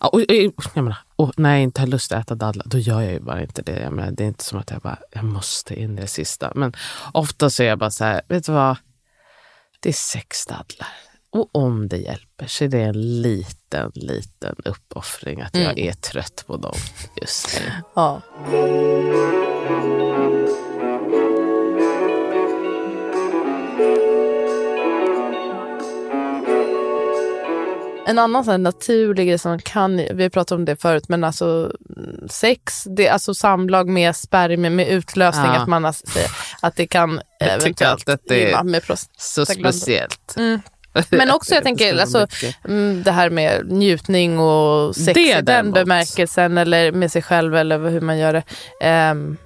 Ja, Och, och, jag menar, och när jag inte har lust att äta dadlar, då gör jag ju bara inte det. Jag menar, det är inte som att jag bara, jag måste in i det sista. Men ofta så är jag bara så här, vet du vad? Det är sex dadlar. Och om det hjälper så är det en liten, liten uppoffring att jag är trött på dem just nu. Ja. En annan sån naturlig grej som kan, vi har pratat om det förut, men alltså mm, sex, det, alltså samlag med spermier med utlösning, Ja. att man alltså att det kan Jag eventuellt att det är med Så speciellt. Mm. [laughs] Men också jag tänker så alltså, mm, det här med njutning och sex Det i den bemärkelsen eller med sig själv eller hur man gör det. Um,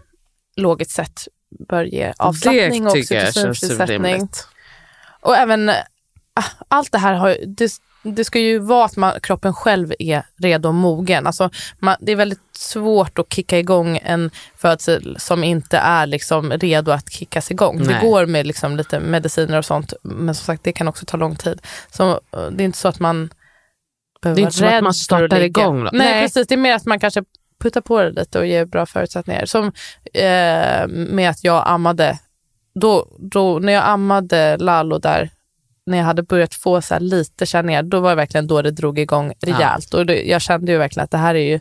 logiskt sett bör ge avslappning och tycker jag känns oxytocinfrisättning. Och även ah, allt det här har ju- det, det ska ju vara att man, kroppen själv är redo och mogen. Alltså, man, det är väldigt svårt att kicka igång en födsel som inte är liksom redo att kickas igång. Det Nej. går med liksom lite mediciner och sånt, men som sagt det kan också ta lång tid. Så eh, det är inte så att man behöver Det är vara inte som att man startar igång då. Nej, Nej. precis. Det är mer att man kanske puttar på det lite och ger bra förutsättningar. Som eh, med att jag ammade. Då, då, när jag ammade Lalo där, när jag hade börjat få så här lite känningar, då var det verkligen då det drog igång rejält. Och det, jag kände ju verkligen att det här är ju,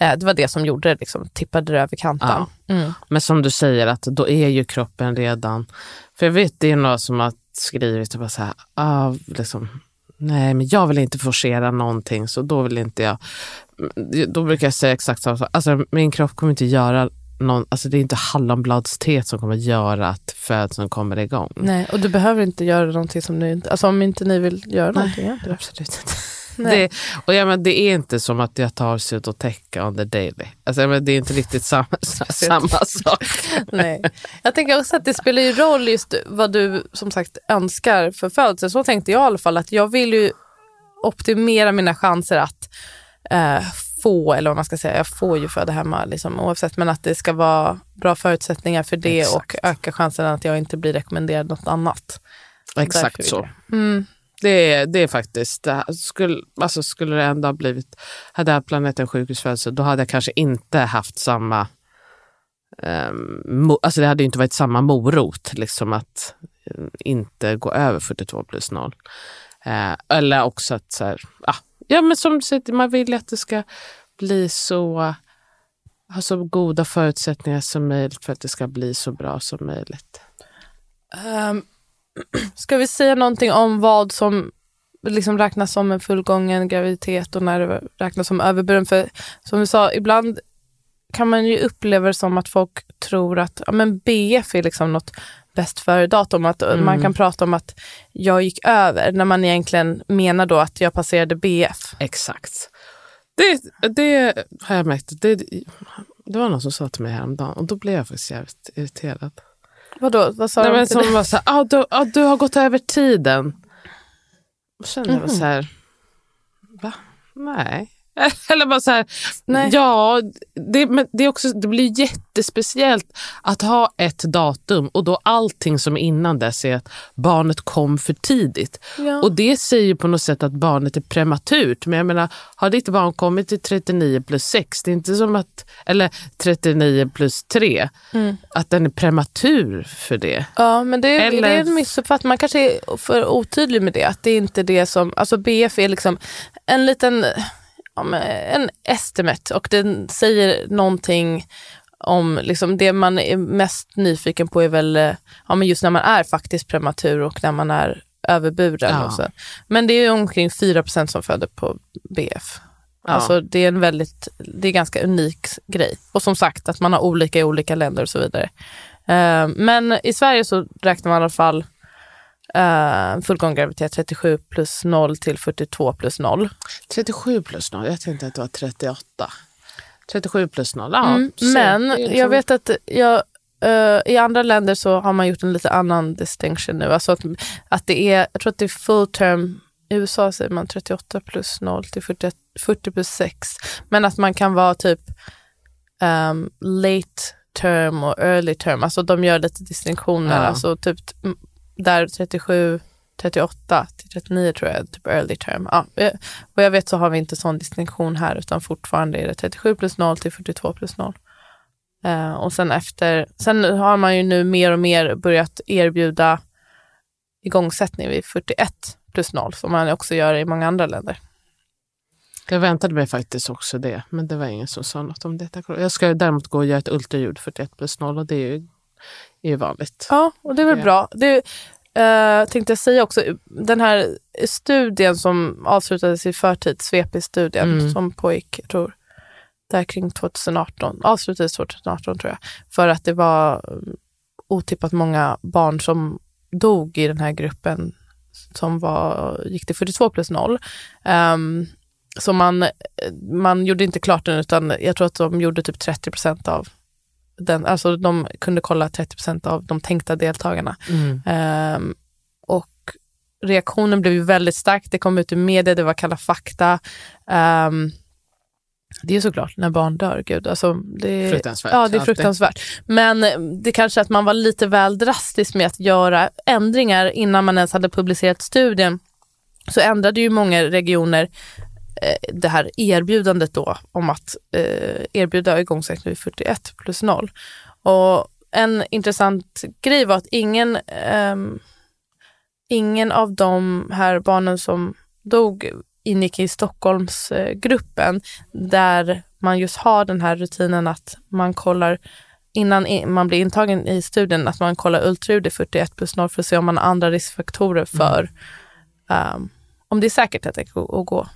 eh, det var det som gjorde det, liksom, tippade det över kanten. Mm. Men som du säger, att då är ju kroppen redan... För jag vet, det är några som har skrivit och bara så här, ah, liksom, nej men jag vill inte forcera någonting så då vill inte jag... Då brukar jag säga exakt samma sak. Alltså min kropp kommer inte göra någon, alltså det är inte hallonbladsteet som kommer göra att födseln kommer igång. Nej, och du behöver inte göra någonting som ni inte, alltså om inte ni vill göra någonting. gör inte det. Absolut inte. [laughs] Nej. Det, och ja, men det är inte som att jag tar Cytoteca on the daily. Alltså, men det är inte riktigt samma, [laughs] samma sak. [laughs] Nej. Jag tänker också att det spelar ju roll just vad du som sagt önskar för födelse. Så tänkte jag i alla fall att jag vill ju optimera mina chanser att eh, få, eller vad man ska säga, jag får ju föda hemma liksom, oavsett, men att det ska vara bra förutsättningar för det Exakt. och öka chansen att jag inte blir rekommenderad något annat. Exakt så. Mm. Det är, det är faktiskt, det här, skulle, alltså skulle det ändå ha blivit, hade jag haft planeten sjukhusfödsel, då hade jag kanske inte haft samma, um, mo, alltså det hade inte varit samma morot, liksom att eh, inte gå över 42 plus 0. Eh, eller också att så här, ah, ja men som du säger, man vill ju att det ska bli så, ha så goda förutsättningar som möjligt för att det ska bli så bra som möjligt. Um, [clears throat] ska vi säga någonting om vad som liksom räknas som en fullgången graviditet och när det räknas som överburen? För som vi sa, ibland kan man ju uppleva det som att folk tror att ja, men BF är liksom något bäst före-datum. Att Mm. Man kan prata om att jag gick över när man egentligen menar då att jag passerade BF. Exakt. Det, det har jag märkt. Det, det var någon som sa till mig häromdagen och då blev jag faktiskt jävligt irriterad. Vadå, vad sa Nej, men som var så här, ah, du, ah, du har gått över tiden. Och kände jag Mhm. så här, va? Nej. [laughs] Eller bara så här, ja, det, men det, är också, det blir jättespeciellt att ha ett datum och då allting som är innan dess är att barnet kom för tidigt. Ja. Och det säger ju på något sätt att barnet är prematurt. Men jag menar, har ditt barn kommit till 39 plus 6, det är inte som att, eller 39 plus 3, Mm. att den är prematur för det. Ja, men det, Eller- det är en missuppfattning. Man kanske är för otydlig med det. Att det är inte det som, alltså BF är liksom en liten, ja, en estimate och den säger någonting om liksom det man är mest nyfiken på är väl eh, ja, men just när man är faktiskt prematur och när man är överburen. Ja. Och så. Men det är omkring 4% som föder på BF. Ja. Alltså det är en väldigt, det är ganska unik grej. Och som sagt att man har olika i olika länder och så vidare. Eh, men i Sverige så räknar man i alla fall uh, fullgång graviditet 37 plus 0 till 42 plus 0. 37 plus 0, jag tänkte att det var 38. 37 plus 0, ja. Mm, men liksom- jag vet att jag, eh, i andra länder så har man gjort en lite annan distinction nu. Alltså att, att det är, jag tror att det är full term, i USA säger man 38 plus 0 till 40, 40 plus 6. Men att man kan vara typ ehm, late term och early term. Alltså de gör lite distinktioner. Ja. Alltså typ där 37, 38 till 39 tror jag typ early term. Ja, eh, vad jag vet så har vi inte sån distinktion här utan fortfarande är det 37 plus 0 till 42 plus 0. Eh, och sen efter, sen har man ju nu mer och mer börjat erbjuda igångsättning vid 41 plus 0 som man också gör i många andra länder. Jag väntade mig faktiskt också det, men det var ingen som sa något om detta. Jag ska däremot gå och göra ett ultraljud 41 plus 0 och det är ju, är ju vanligt. Ja, och det är väl Ja. bra. Det eh, tänkte jag säga också, den här studien som avslutades i förtid, SVEPI-studien Mm. som pågick, jag tror, där kring 2018, avslutades 2018 tror jag, för att det var mm, otippat många barn som dog i den här gruppen som var, gick till 42 plus 0. Um, så man, man gjorde inte klart den utan jag tror att de gjorde typ 30 procent av den, alltså de kunde kolla 30 procent av de tänkta deltagarna. Mm. Ehm, och reaktionen blev ju väldigt stark. Det kom ut i media, det var Kalla fakta. Ehm, det är såklart när barn dör, gud. Alltså, det, Fruktansvärt. Ja, det är fruktansvärt. Men eh, det kanske att man var lite väl drastisk med att göra ändringar innan man ens hade publicerat studien. Så ändrade ju många regioner det här erbjudandet då om att eh, erbjuda igångsättning vid 41 plus 0. Och en intressant grej var att ingen, ehm, ingen av de här barnen som dog ingick i Stockholmsgruppen där man just har den här rutinen att man kollar innan man blir intagen i studien att man kollar ultraljud i 41 plus 0 för att se om man har andra riskfaktorer för ehm, om det är säkert att, att gå.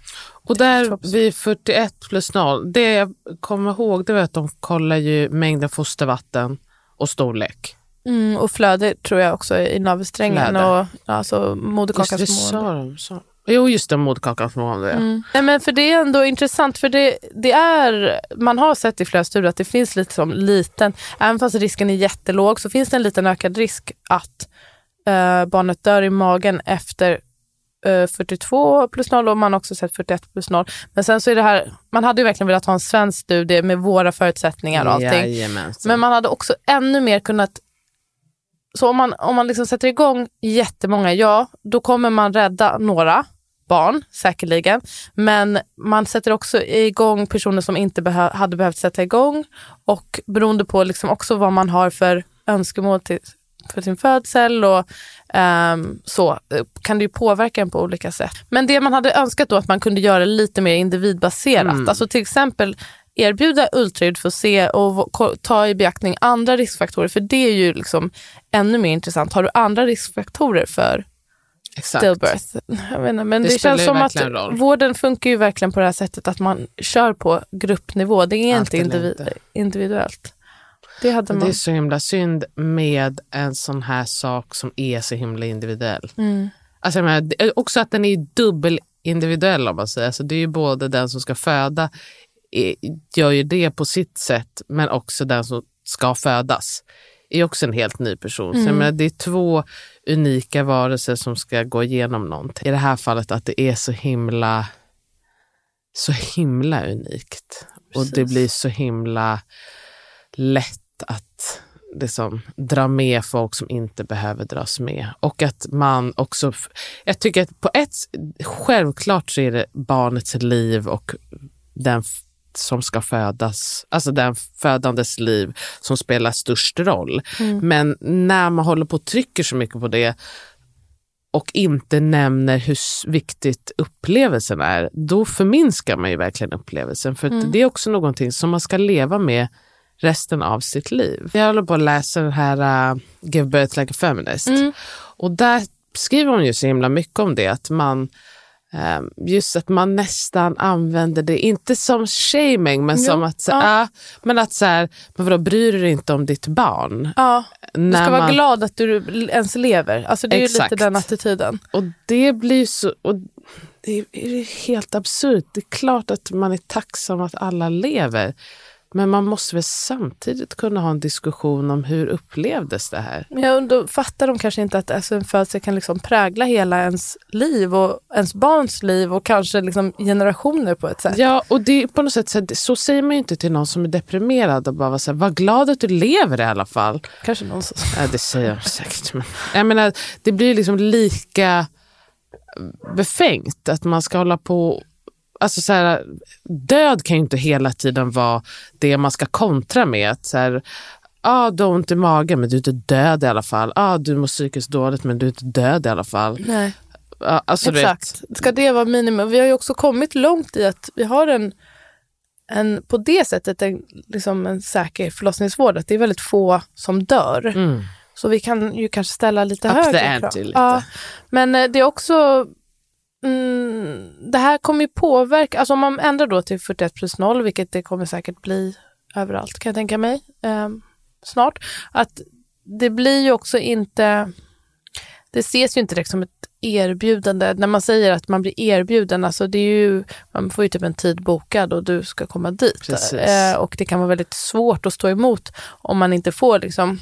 Och där vid 41 plus 0, det jag kommer ihåg det var att de kollar ju mängden fostervatten och storlek. Mm, och flöde tror jag också i navelsträngen och alltså Just det, moderkakans mående. sa de. sa- Jo, just det, moderkakans mående. Ja. Mm. Nej, men för det är ändå intressant, för det, det är, man har sett i flera studier att det finns lite som liten, även fast risken är jättelåg, så finns det en liten ökad risk att eh, barnet dör i magen efter 42 plus 0 och man har också sett 41 plus 0. Men sen så är det här, man hade ju verkligen velat ha en svensk studie med våra förutsättningar och allting. Jajamensan. Men man hade också ännu mer kunnat... Så om man, om man liksom sätter igång jättemånga, ja, då kommer man rädda några barn, säkerligen. Men man sätter också igång personer som inte behö- hade behövt sätta igång. Och beroende på liksom också vad man har för önskemål till, för sin födsel och ehm, så eh, kan det ju påverka en på olika sätt. Men det man hade önskat då att man kunde göra lite mer individbaserat. Mm. Alltså till exempel erbjuda ultraljud för att se och ta i beaktning andra riskfaktorer. För det är ju liksom ännu mer intressant. Har du andra riskfaktorer för Exakt. stillbirth? Jag inte, men Det det, känns som att roll. vården funkar ju verkligen på det här sättet att man kör på gruppnivå. Det är Allt inte individ, individuellt. Det hade Det man. är så himla synd med en sån här sak som är så himla individuell. Mm. Alltså, jag menar, det också att den är dubbel individuell om man säger. Alltså, det är ju både den som ska föda gör ju det på sitt sätt men också den som ska födas är också en helt ny person. Så jag Mm. menar, det är två unika varelser som ska gå igenom någonting. I det här fallet att det är så himla så himla unikt. Och det Precis. blir så himla lätt att liksom, dra med folk som inte behöver dras med. Och att man också, jag tycker att på ett, självklart så är det barnets liv och den som ska födas, alltså den födandes liv som spelar störst roll. Men när man håller på och trycker så mycket på det och inte nämner hur viktigt upplevelsen är, då förminskar man ju verkligen upplevelsen. För att det är också någonting som man ska leva med resten av sitt liv. Jag håller på att läsa den här uh, Give birth like a feminist. Och där skriver hon ju så himla mycket om det, att man eh, Just att man nästan använder det, inte som shaming, men som att, så, ja. ah, men att så här, men vadå, bryr du dig inte om ditt barn? Ja, du ska vara man- glad att du ens lever. Alltså det är ju Exakt. lite den attityden. Och det blir ju så... Och det är det är helt absurt. Det är klart att man är tacksam att alla lever. Men man måste väl samtidigt kunna ha en diskussion om hur upplevdes det här? Men jag undrar, fattar de kanske inte att alltså, en födsel kan liksom prägla hela ens liv och ens barns liv och kanske liksom generationer på ett sätt. Ja, och det på något sätt så, så säger man ju inte till någon som är deprimerad och bara så här, var glad att du lever i alla fall. Kanske någon som... Ja, det säger jag säkert. Men jag menar, det blir liksom lika befängt att man ska hålla på... Alltså så här, död kan ju inte hela tiden vara det man ska kontra med. Att så här, ah, du har ont i magen men du är inte död i alla fall. Ah, du mår psykiskt dåligt men du är inte död i alla fall. Nej. Ah, alltså, du vet, Exakt. Ska det vara minimum? Vi har ju också kommit långt i att vi har en, en på det sättet en, liksom en säker förlossningsvård. Att det är väldigt få som dör. Mm. Så vi kan ju kanske ställa lite Up högre krav. Ja, men eh, det är också mm, det här kommer ju påverka, alltså om man ändrar då till 41 plus 0, vilket det kommer säkert bli överallt kan jag tänka mig eh, snart, att det blir ju också inte, det ses ju inte direkt som ett erbjudande. När man säger att man blir erbjuden, alltså det är ju, man får ju typ en tid bokad och du ska komma dit. Eh, och det kan vara väldigt svårt att stå emot om man inte får liksom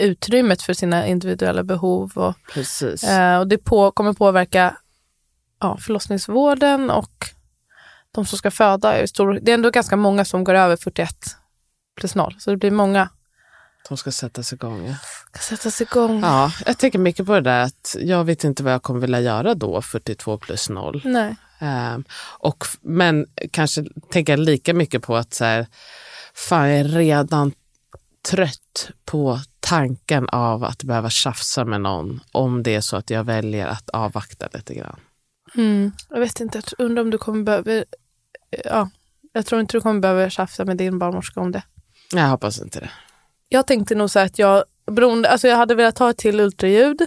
utrymmet för sina individuella behov. Och, Precis. eh, och det på, kommer påverka ja, förlossningsvården och de som ska föda. är stor, det är ändå ganska många som går över 41 plus 0, så det blir många De ska sättas igång. Ska sättas igång. ja, jag tänker mycket på det där att jag vet inte vad jag kommer vilja göra då, 42 plus 0. Nej. Ehm, och, men kanske tänka lika mycket på att så här, fan, jag är redan trött på tanken av att behöva tjafsa med någon om det är så att jag väljer att avvakta lite grann. Mm. Jag vet inte, jag undrar om du kommer behöva... Ja, jag tror inte du kommer behöva tjafsa med din barnmorska om det. Jag hoppas inte det. Jag tänkte nog så att jag, beroende, alltså jag hade velat ta ett till ultraljud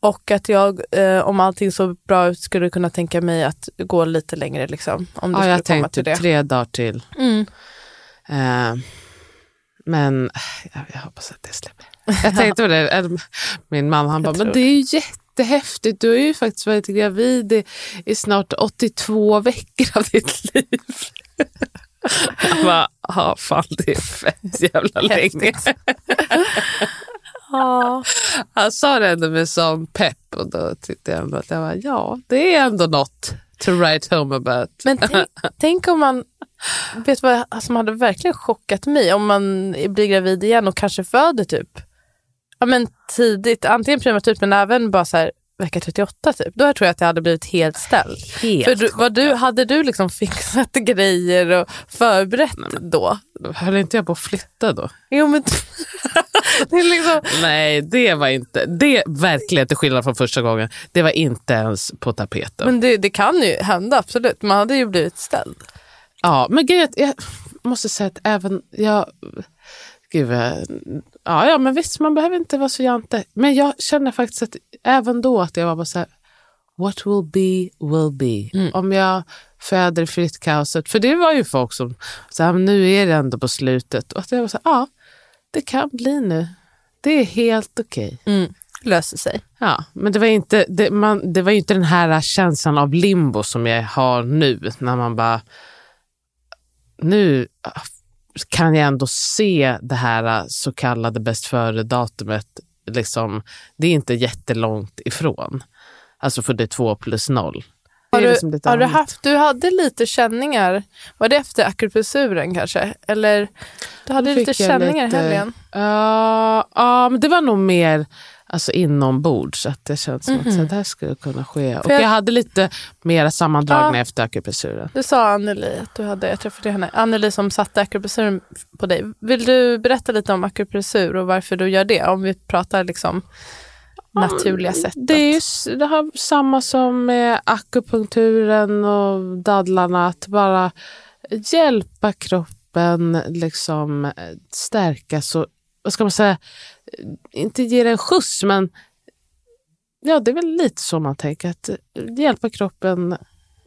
och att jag, eh, om allting såg bra ut, skulle kunna tänka mig att gå lite längre. Liksom, om det Ja, skulle jag komma tänkte till det. tre dagar till. Mm. Ehm, men jag, jag hoppas att det släpper. Jag tänkte på det, eller, min man han bara, men det är ju jättehäftigt. Du har ju faktiskt varit gravid i, i snart 82 veckor av ditt liv. [laughs] Jag bara, ja fan det är fett jävla länge. Häftigt. [laughs] Ja. Han sa det ändå med sån pepp och då tyckte jag ändå att jag var, ja det är ändå något to write home about. Men tänk, [laughs] tänk om man, vet vad som hade verkligen chockat mig? Om man blir gravid igen och kanske föder typ ja, men tidigt, antingen prematurt men även bara så här, vecka 38 typ. Då tror jag att jag hade blivit helt ställd. Helt För du, vad du, hade du liksom [laughs] fixat grejer och förberett då? Höll inte jag på att flytta då? Jo men [laughs] det liksom, Nej, det var inte, det verkligen till skillnad från första gången, det var inte ens på tapeten. men det, det kan ju hända absolut. Man hade ju blivit ställd. ja, men grejen jag måste säga att även jag, gud, ja, ja men visst man behöver inte vara så jante. Men jag känner faktiskt att även då att jag var bara så här, what will be will be. Om jag föder i flyttkaoset, för det var ju folk som sa, nu är det ändå på slutet. Och att jag var så här, ja, det kan bli nu. Det är helt okej. Mm. Löser sig. Ja, men det var, inte, det, man, det var ju inte den här känslan av limbo som jag har nu, när man bara... Nu kan jag ändå se det här så kallade bäst före-datumet. Liksom, det är inte jättelångt ifrån. Alltså 42 plus 0. Det Har du, liksom har du, haft, du hade lite känningar, var det efter akupressuren kanske? Eller du hade lite känningar lite- i helgen? Ja, ja, men det var nog mer alltså, inombords. Så att det känns som att så, Mhm. det här skulle kunna ske. Och För jag- jag hade lite mera sammandragna Ja. efter akupressuren. Du sa Anneli att du hade, jag träffade henne, Anneli som satte akupressuren på dig. Vill du berätta lite om akupressur och varför du gör det? Om vi pratar liksom naturliga sätt. Det är ju det har samma som med akupunkturen och dadlarna. Att bara hjälpa kroppen liksom eh, stärka så, vad ska man säga, inte ge den en skjuts men ja, det är väl lite så man tänker. Att hjälpa kroppen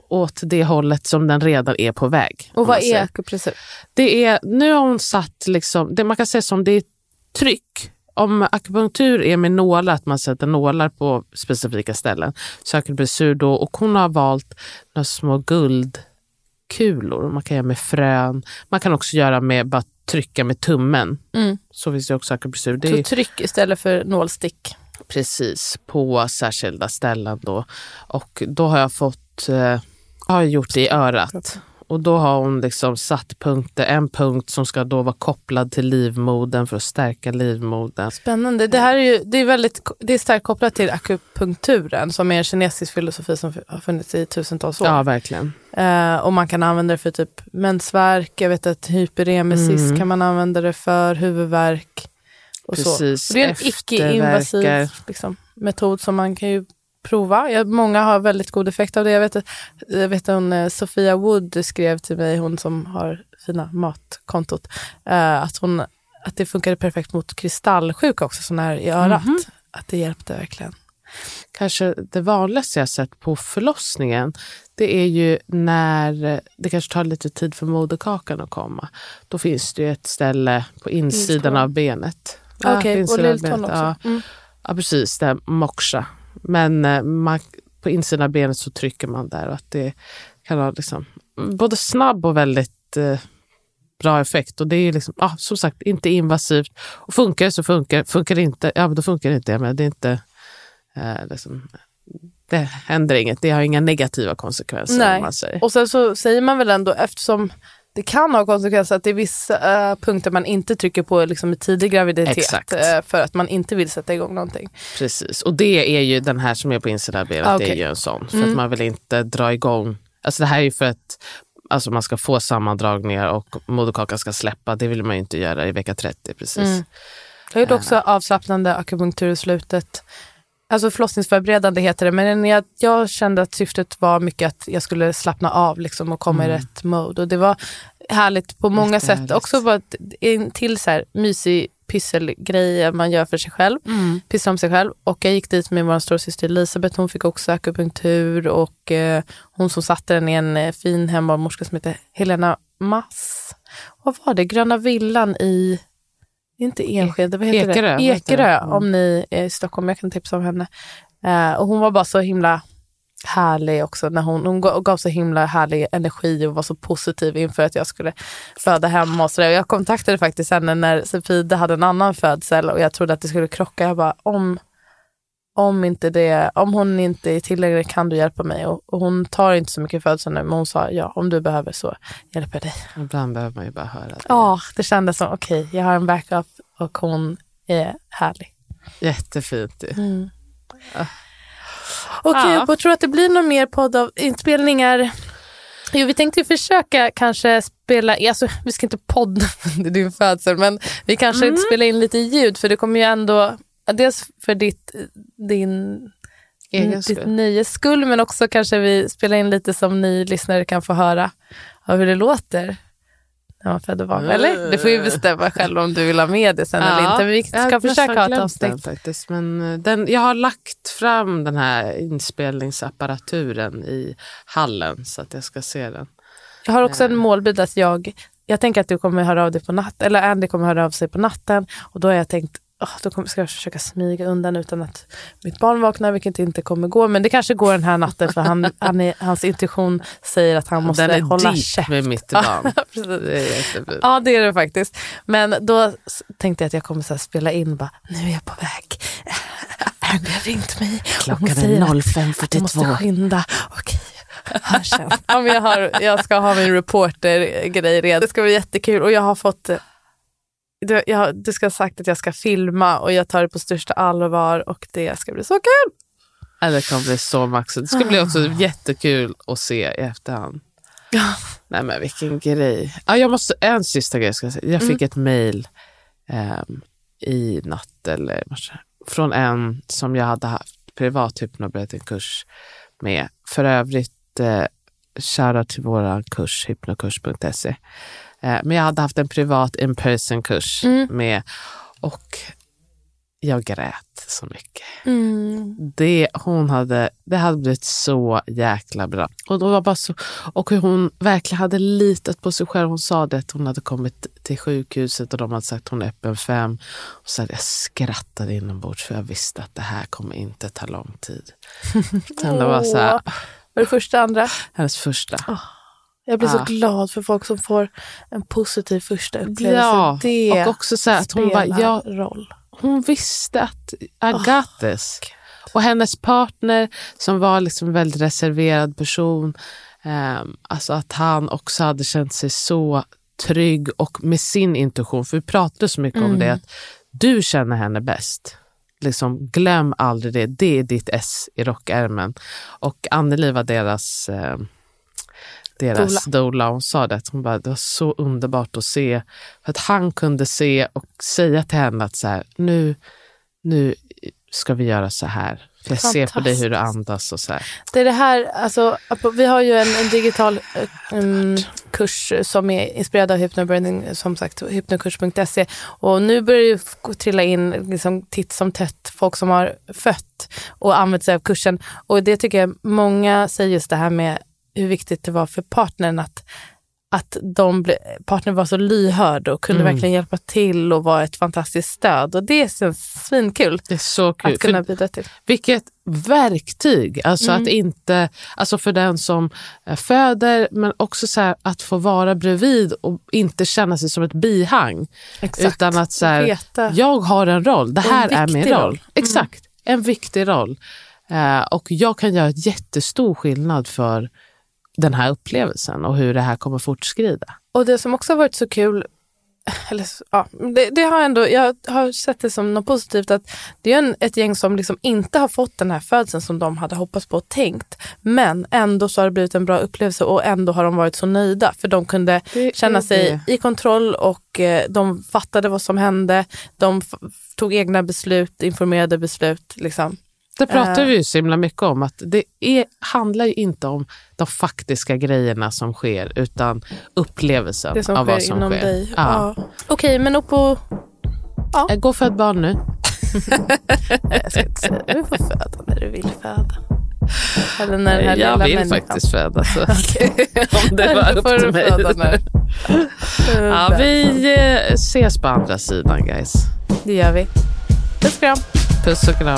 åt det hållet som den redan är på väg. och vad är akupressur? Det är, nu har hon satt, liksom, det man kan säga som det är tryck. Om akupunktur är med nålar, att man sätter nålar på specifika ställen, så akupressur då, och hon har valt några små guldkulor. Man kan göra med frön, man kan också göra med bara trycka med tummen. Mm. Så finns det också akupressur. Det Så är tryck istället för nålstick. precis på särskilda ställen då. Och då har jag fått, eh, har jag gjort det i örat. Och då har hon liksom satt punkter, en punkt som ska då vara kopplad till livmodern för att stärka livmodern. Spännande. Det här är ju det är väldigt, det är starkt kopplat till akupunkturen som är en kinesisk filosofi som har funnits i tusentals år. Ja, verkligen. Eh, och man kan använda det för typ mensvärk, jag vet att hyperemesis Mm. kan man använda det för, huvudvärk och så. Precis. Och det är en icke-invasiv liksom, metod som man kan ju prova. Jag, många har väldigt god effekt av det. Jag vet jag vet hon, eh, Sofia Wood skrev till mig, hon som har fina matkontot, eh, att, hon, att det funkade perfekt mot kristallsjuka också, sån här i örat. Mhm. Att det hjälpte verkligen. Kanske det vanligaste jag sett på förlossningen, det är ju när det kanske tar lite tid för moderkakan att komma. Då finns det ju ett ställe på insidan Lilltån. av benet. Okej, på och lilltån också. Ja. Mm. Ja, precis. Det är moksha. Men eh, man, på insidan av benet så trycker man där och att det kan ha liksom, både snabb och väldigt eh, bra effekt. Och det är liksom, ja, som sagt inte invasivt. Och funkar det så funkar Funkar det inte, ja då funkar det inte. Men det är inte, eh, liksom, det händer inget. Det har inga negativa konsekvenser. Nej. Om man säger. Och sen så säger man väl ändå, eftersom det kan ha konsekvenser att det är vissa eh, punkter man inte trycker på liksom i tidig graviditet Exakt. eh, för att man inte vill sätta igång någonting. Precis. Och det är ju den här som är på insidan av. Ah, Det är ju en sån. För Mm. att man vill inte dra igång. Alltså det här är ju för att alltså man ska få sammandragningar och moderkakan ska släppa. Det vill man ju inte göra i vecka 30 precis. Mm. Jag gjorde också avslappnande akupunktur i slutet. Alltså förlossningsförberedande heter det, men jag, jag kände att syftet var mycket att jag skulle slappna av liksom, och komma i rätt mode. Och det var härligt på många sätt. Också ett- en till så här mysig pysselgrej man gör för sig själv. Pyssla om sig själv. Och jag gick dit med vår storasyster Elisabeth, hon fick också akupunktur och eh, hon som satte den är en eh, fin hembarnmorska som heter Helena Mass. Vad var det? Gröna villan i, inte Enskede, vad heter Ekerö, det? Ekerö, Mm. om ni är i Stockholm, jag kan tipsa om henne. Eh, och hon var bara så himla härlig också. När hon, hon gav så himla härlig energi och var så positiv inför att jag skulle föda hemma. Och så där. Och jag kontaktade faktiskt henne när Sefide hade en annan födsel och jag trodde att det skulle krocka. Jag bara, om, om, inte det, om hon inte är tillgänglig kan du hjälpa mig. Och, och hon tar inte så mycket födsel nu, men hon sa ja, om du behöver så hjälper jag dig. Ibland behöver man ju bara höra det. Ja, det kändes som okej, jag har en backup och hon är härlig. Jättefint. ju. Okej, Ja. och tror att det blir någon mer podd av inspelningar? Jo, vi tänkte ju försöka kanske spela, alltså vi ska inte podda [laughs] under din födsel, men vi kanske Mm. spela in lite ljud för det kommer ju ändå, dels för ditt, din, Egen ditt skull. nöjes skull, men också kanske vi spelar in lite som ni lyssnare kan få höra av hur det låter när man föder barn. Eller? Du får ju bestämma själv om du vill ha med det sen eller inte. Men vi jag ska försöka nästan ha ett glömt Den, avsnitt. faktiskt. Men eh, den, jag har lagt fram den här inspelningsapparaturen i hallen så att jag ska se den. Jag har också en målbild att jag, jag tänker att du kommer höra av dig på natten, eller Andy kommer höra av sig på natten och då har jag tänkt åh, då ska jag försöka smyga undan utan att mitt barn vaknar, vilket inte kommer gå. Men det kanske går den här natten för han, han är, hans intuition säger att han måste den är hålla käft. med mitt barn. [laughs] Precis. det. Ja, det är det faktiskt. Men då tänkte jag att jag kommer så spela in bara, nu är jag på väg. [laughs] Andy har ringt mig. Klockan är att Jag måste 05.42. skynda. Okej, ja, men jag, har, jag ska ha min reporter-grej redan. Det ska bli jättekul och jag har fått du, jag, du ska ha sagt att jag ska filma och jag tar det på största allvar och det ska bli så kul. Ja, det kommer bli så maxat. Det ska bli också jättekul att se i efterhand. Nej men vilken grej. Ja, jag måste, en sista grej ska jag säga. Jag fick ett mail um, i natt eller morse, från en som jag hade haft privat hypnoberättingkurs med. För övrigt, eh, shoutout till vår kurs hypnokurs.se. Eh, men jag hade haft en privat in-person kurs Mm. med och jag grät så mycket. Mm. Det, hon hade, det hade blivit så jäkla bra. Och, då var bara så, och hur hon verkligen hade litat på sig själv. Hon sa det att hon hade kommit till sjukhuset och de hade sagt att hon är öppen fem. Och så jag skrattade inombords för jag visste att det här kommer inte ta lång tid. [laughs] Det var så här. Var det första, andra? hennes första. Jag blir Ah. så glad för folk som får en positiv första upplevelse. Ja, det och också så att hon bara, ja, roll. hon visste att got this. Och hennes partner som var liksom en väldigt reserverad person, ehm, alltså att han också hade känt sig så trygg och med sin intuition, för vi pratade så mycket om det, att du känner henne bäst. Liksom, glöm aldrig det, det är ditt S i rockärmen. Och Anneli var deras eh, deras doula. Hon sa det, att hon bara, det var så underbart att se. För att han kunde se och säga till henne att så här, nu, nu ska vi göra så här. För jag ser på dig hur du andas och så här. Det är det här, alltså, vi har ju en, en digital um, kurs som är inspirerad av hypnobranding, som sagt hypnokurs.se. Och nu börjar det ju trilla in liksom, titt som tätt folk som har fött och använt sig av kursen. Och det tycker jag många säger just det här med hur viktigt det var för partnern att att de ble, partnern var så lyhörd och kunde Mm. verkligen hjälpa till och vara ett fantastiskt stöd. Och det känns svinkul Det är så kul. att kunna bidra till. vilket verktyg! Alltså Mm. att inte, alltså för den som eh, föder, men också så här, att få vara bredvid och inte känna sig som ett bihang. Exakt. Utan att så här, Veta. jag har en roll, det här är min roll. roll. Mm. Exakt, en viktig roll. Eh, och jag kan göra ett jättestor skillnad för den här upplevelsen och hur det här kommer fortskrida. Och det som också har varit så kul, eller, ja, det, det har ändå, jag har sett det som något positivt att det är en, ett gäng som liksom inte har fått den här födseln som de hade hoppats på och tänkt. Men ändå så har det blivit en bra upplevelse och ändå har de varit så nöjda för de kunde Det känna är sig i kontroll och eh, de fattade vad som hände. De tog egna beslut, informerade beslut. Liksom. Det pratar Eh. vi ju så himla mycket om, att det är, handlar ju inte om de faktiska grejerna som sker, utan upplevelsen Det som av sker vad som inom sker. dig. Ja. Ja. Okej, men upp och... Eh, Gå för ett barn nu. [laughs] Jag ska inte säga. Du får föda när du vill föda. Eller när den här jag lilla vill människan- faktiskt föda. Så. [laughs] [laughs] om det var upp till mig. Ja, vi eh, ses på andra sidan guys. Det gör vi. Puss och kram. Puss och kram.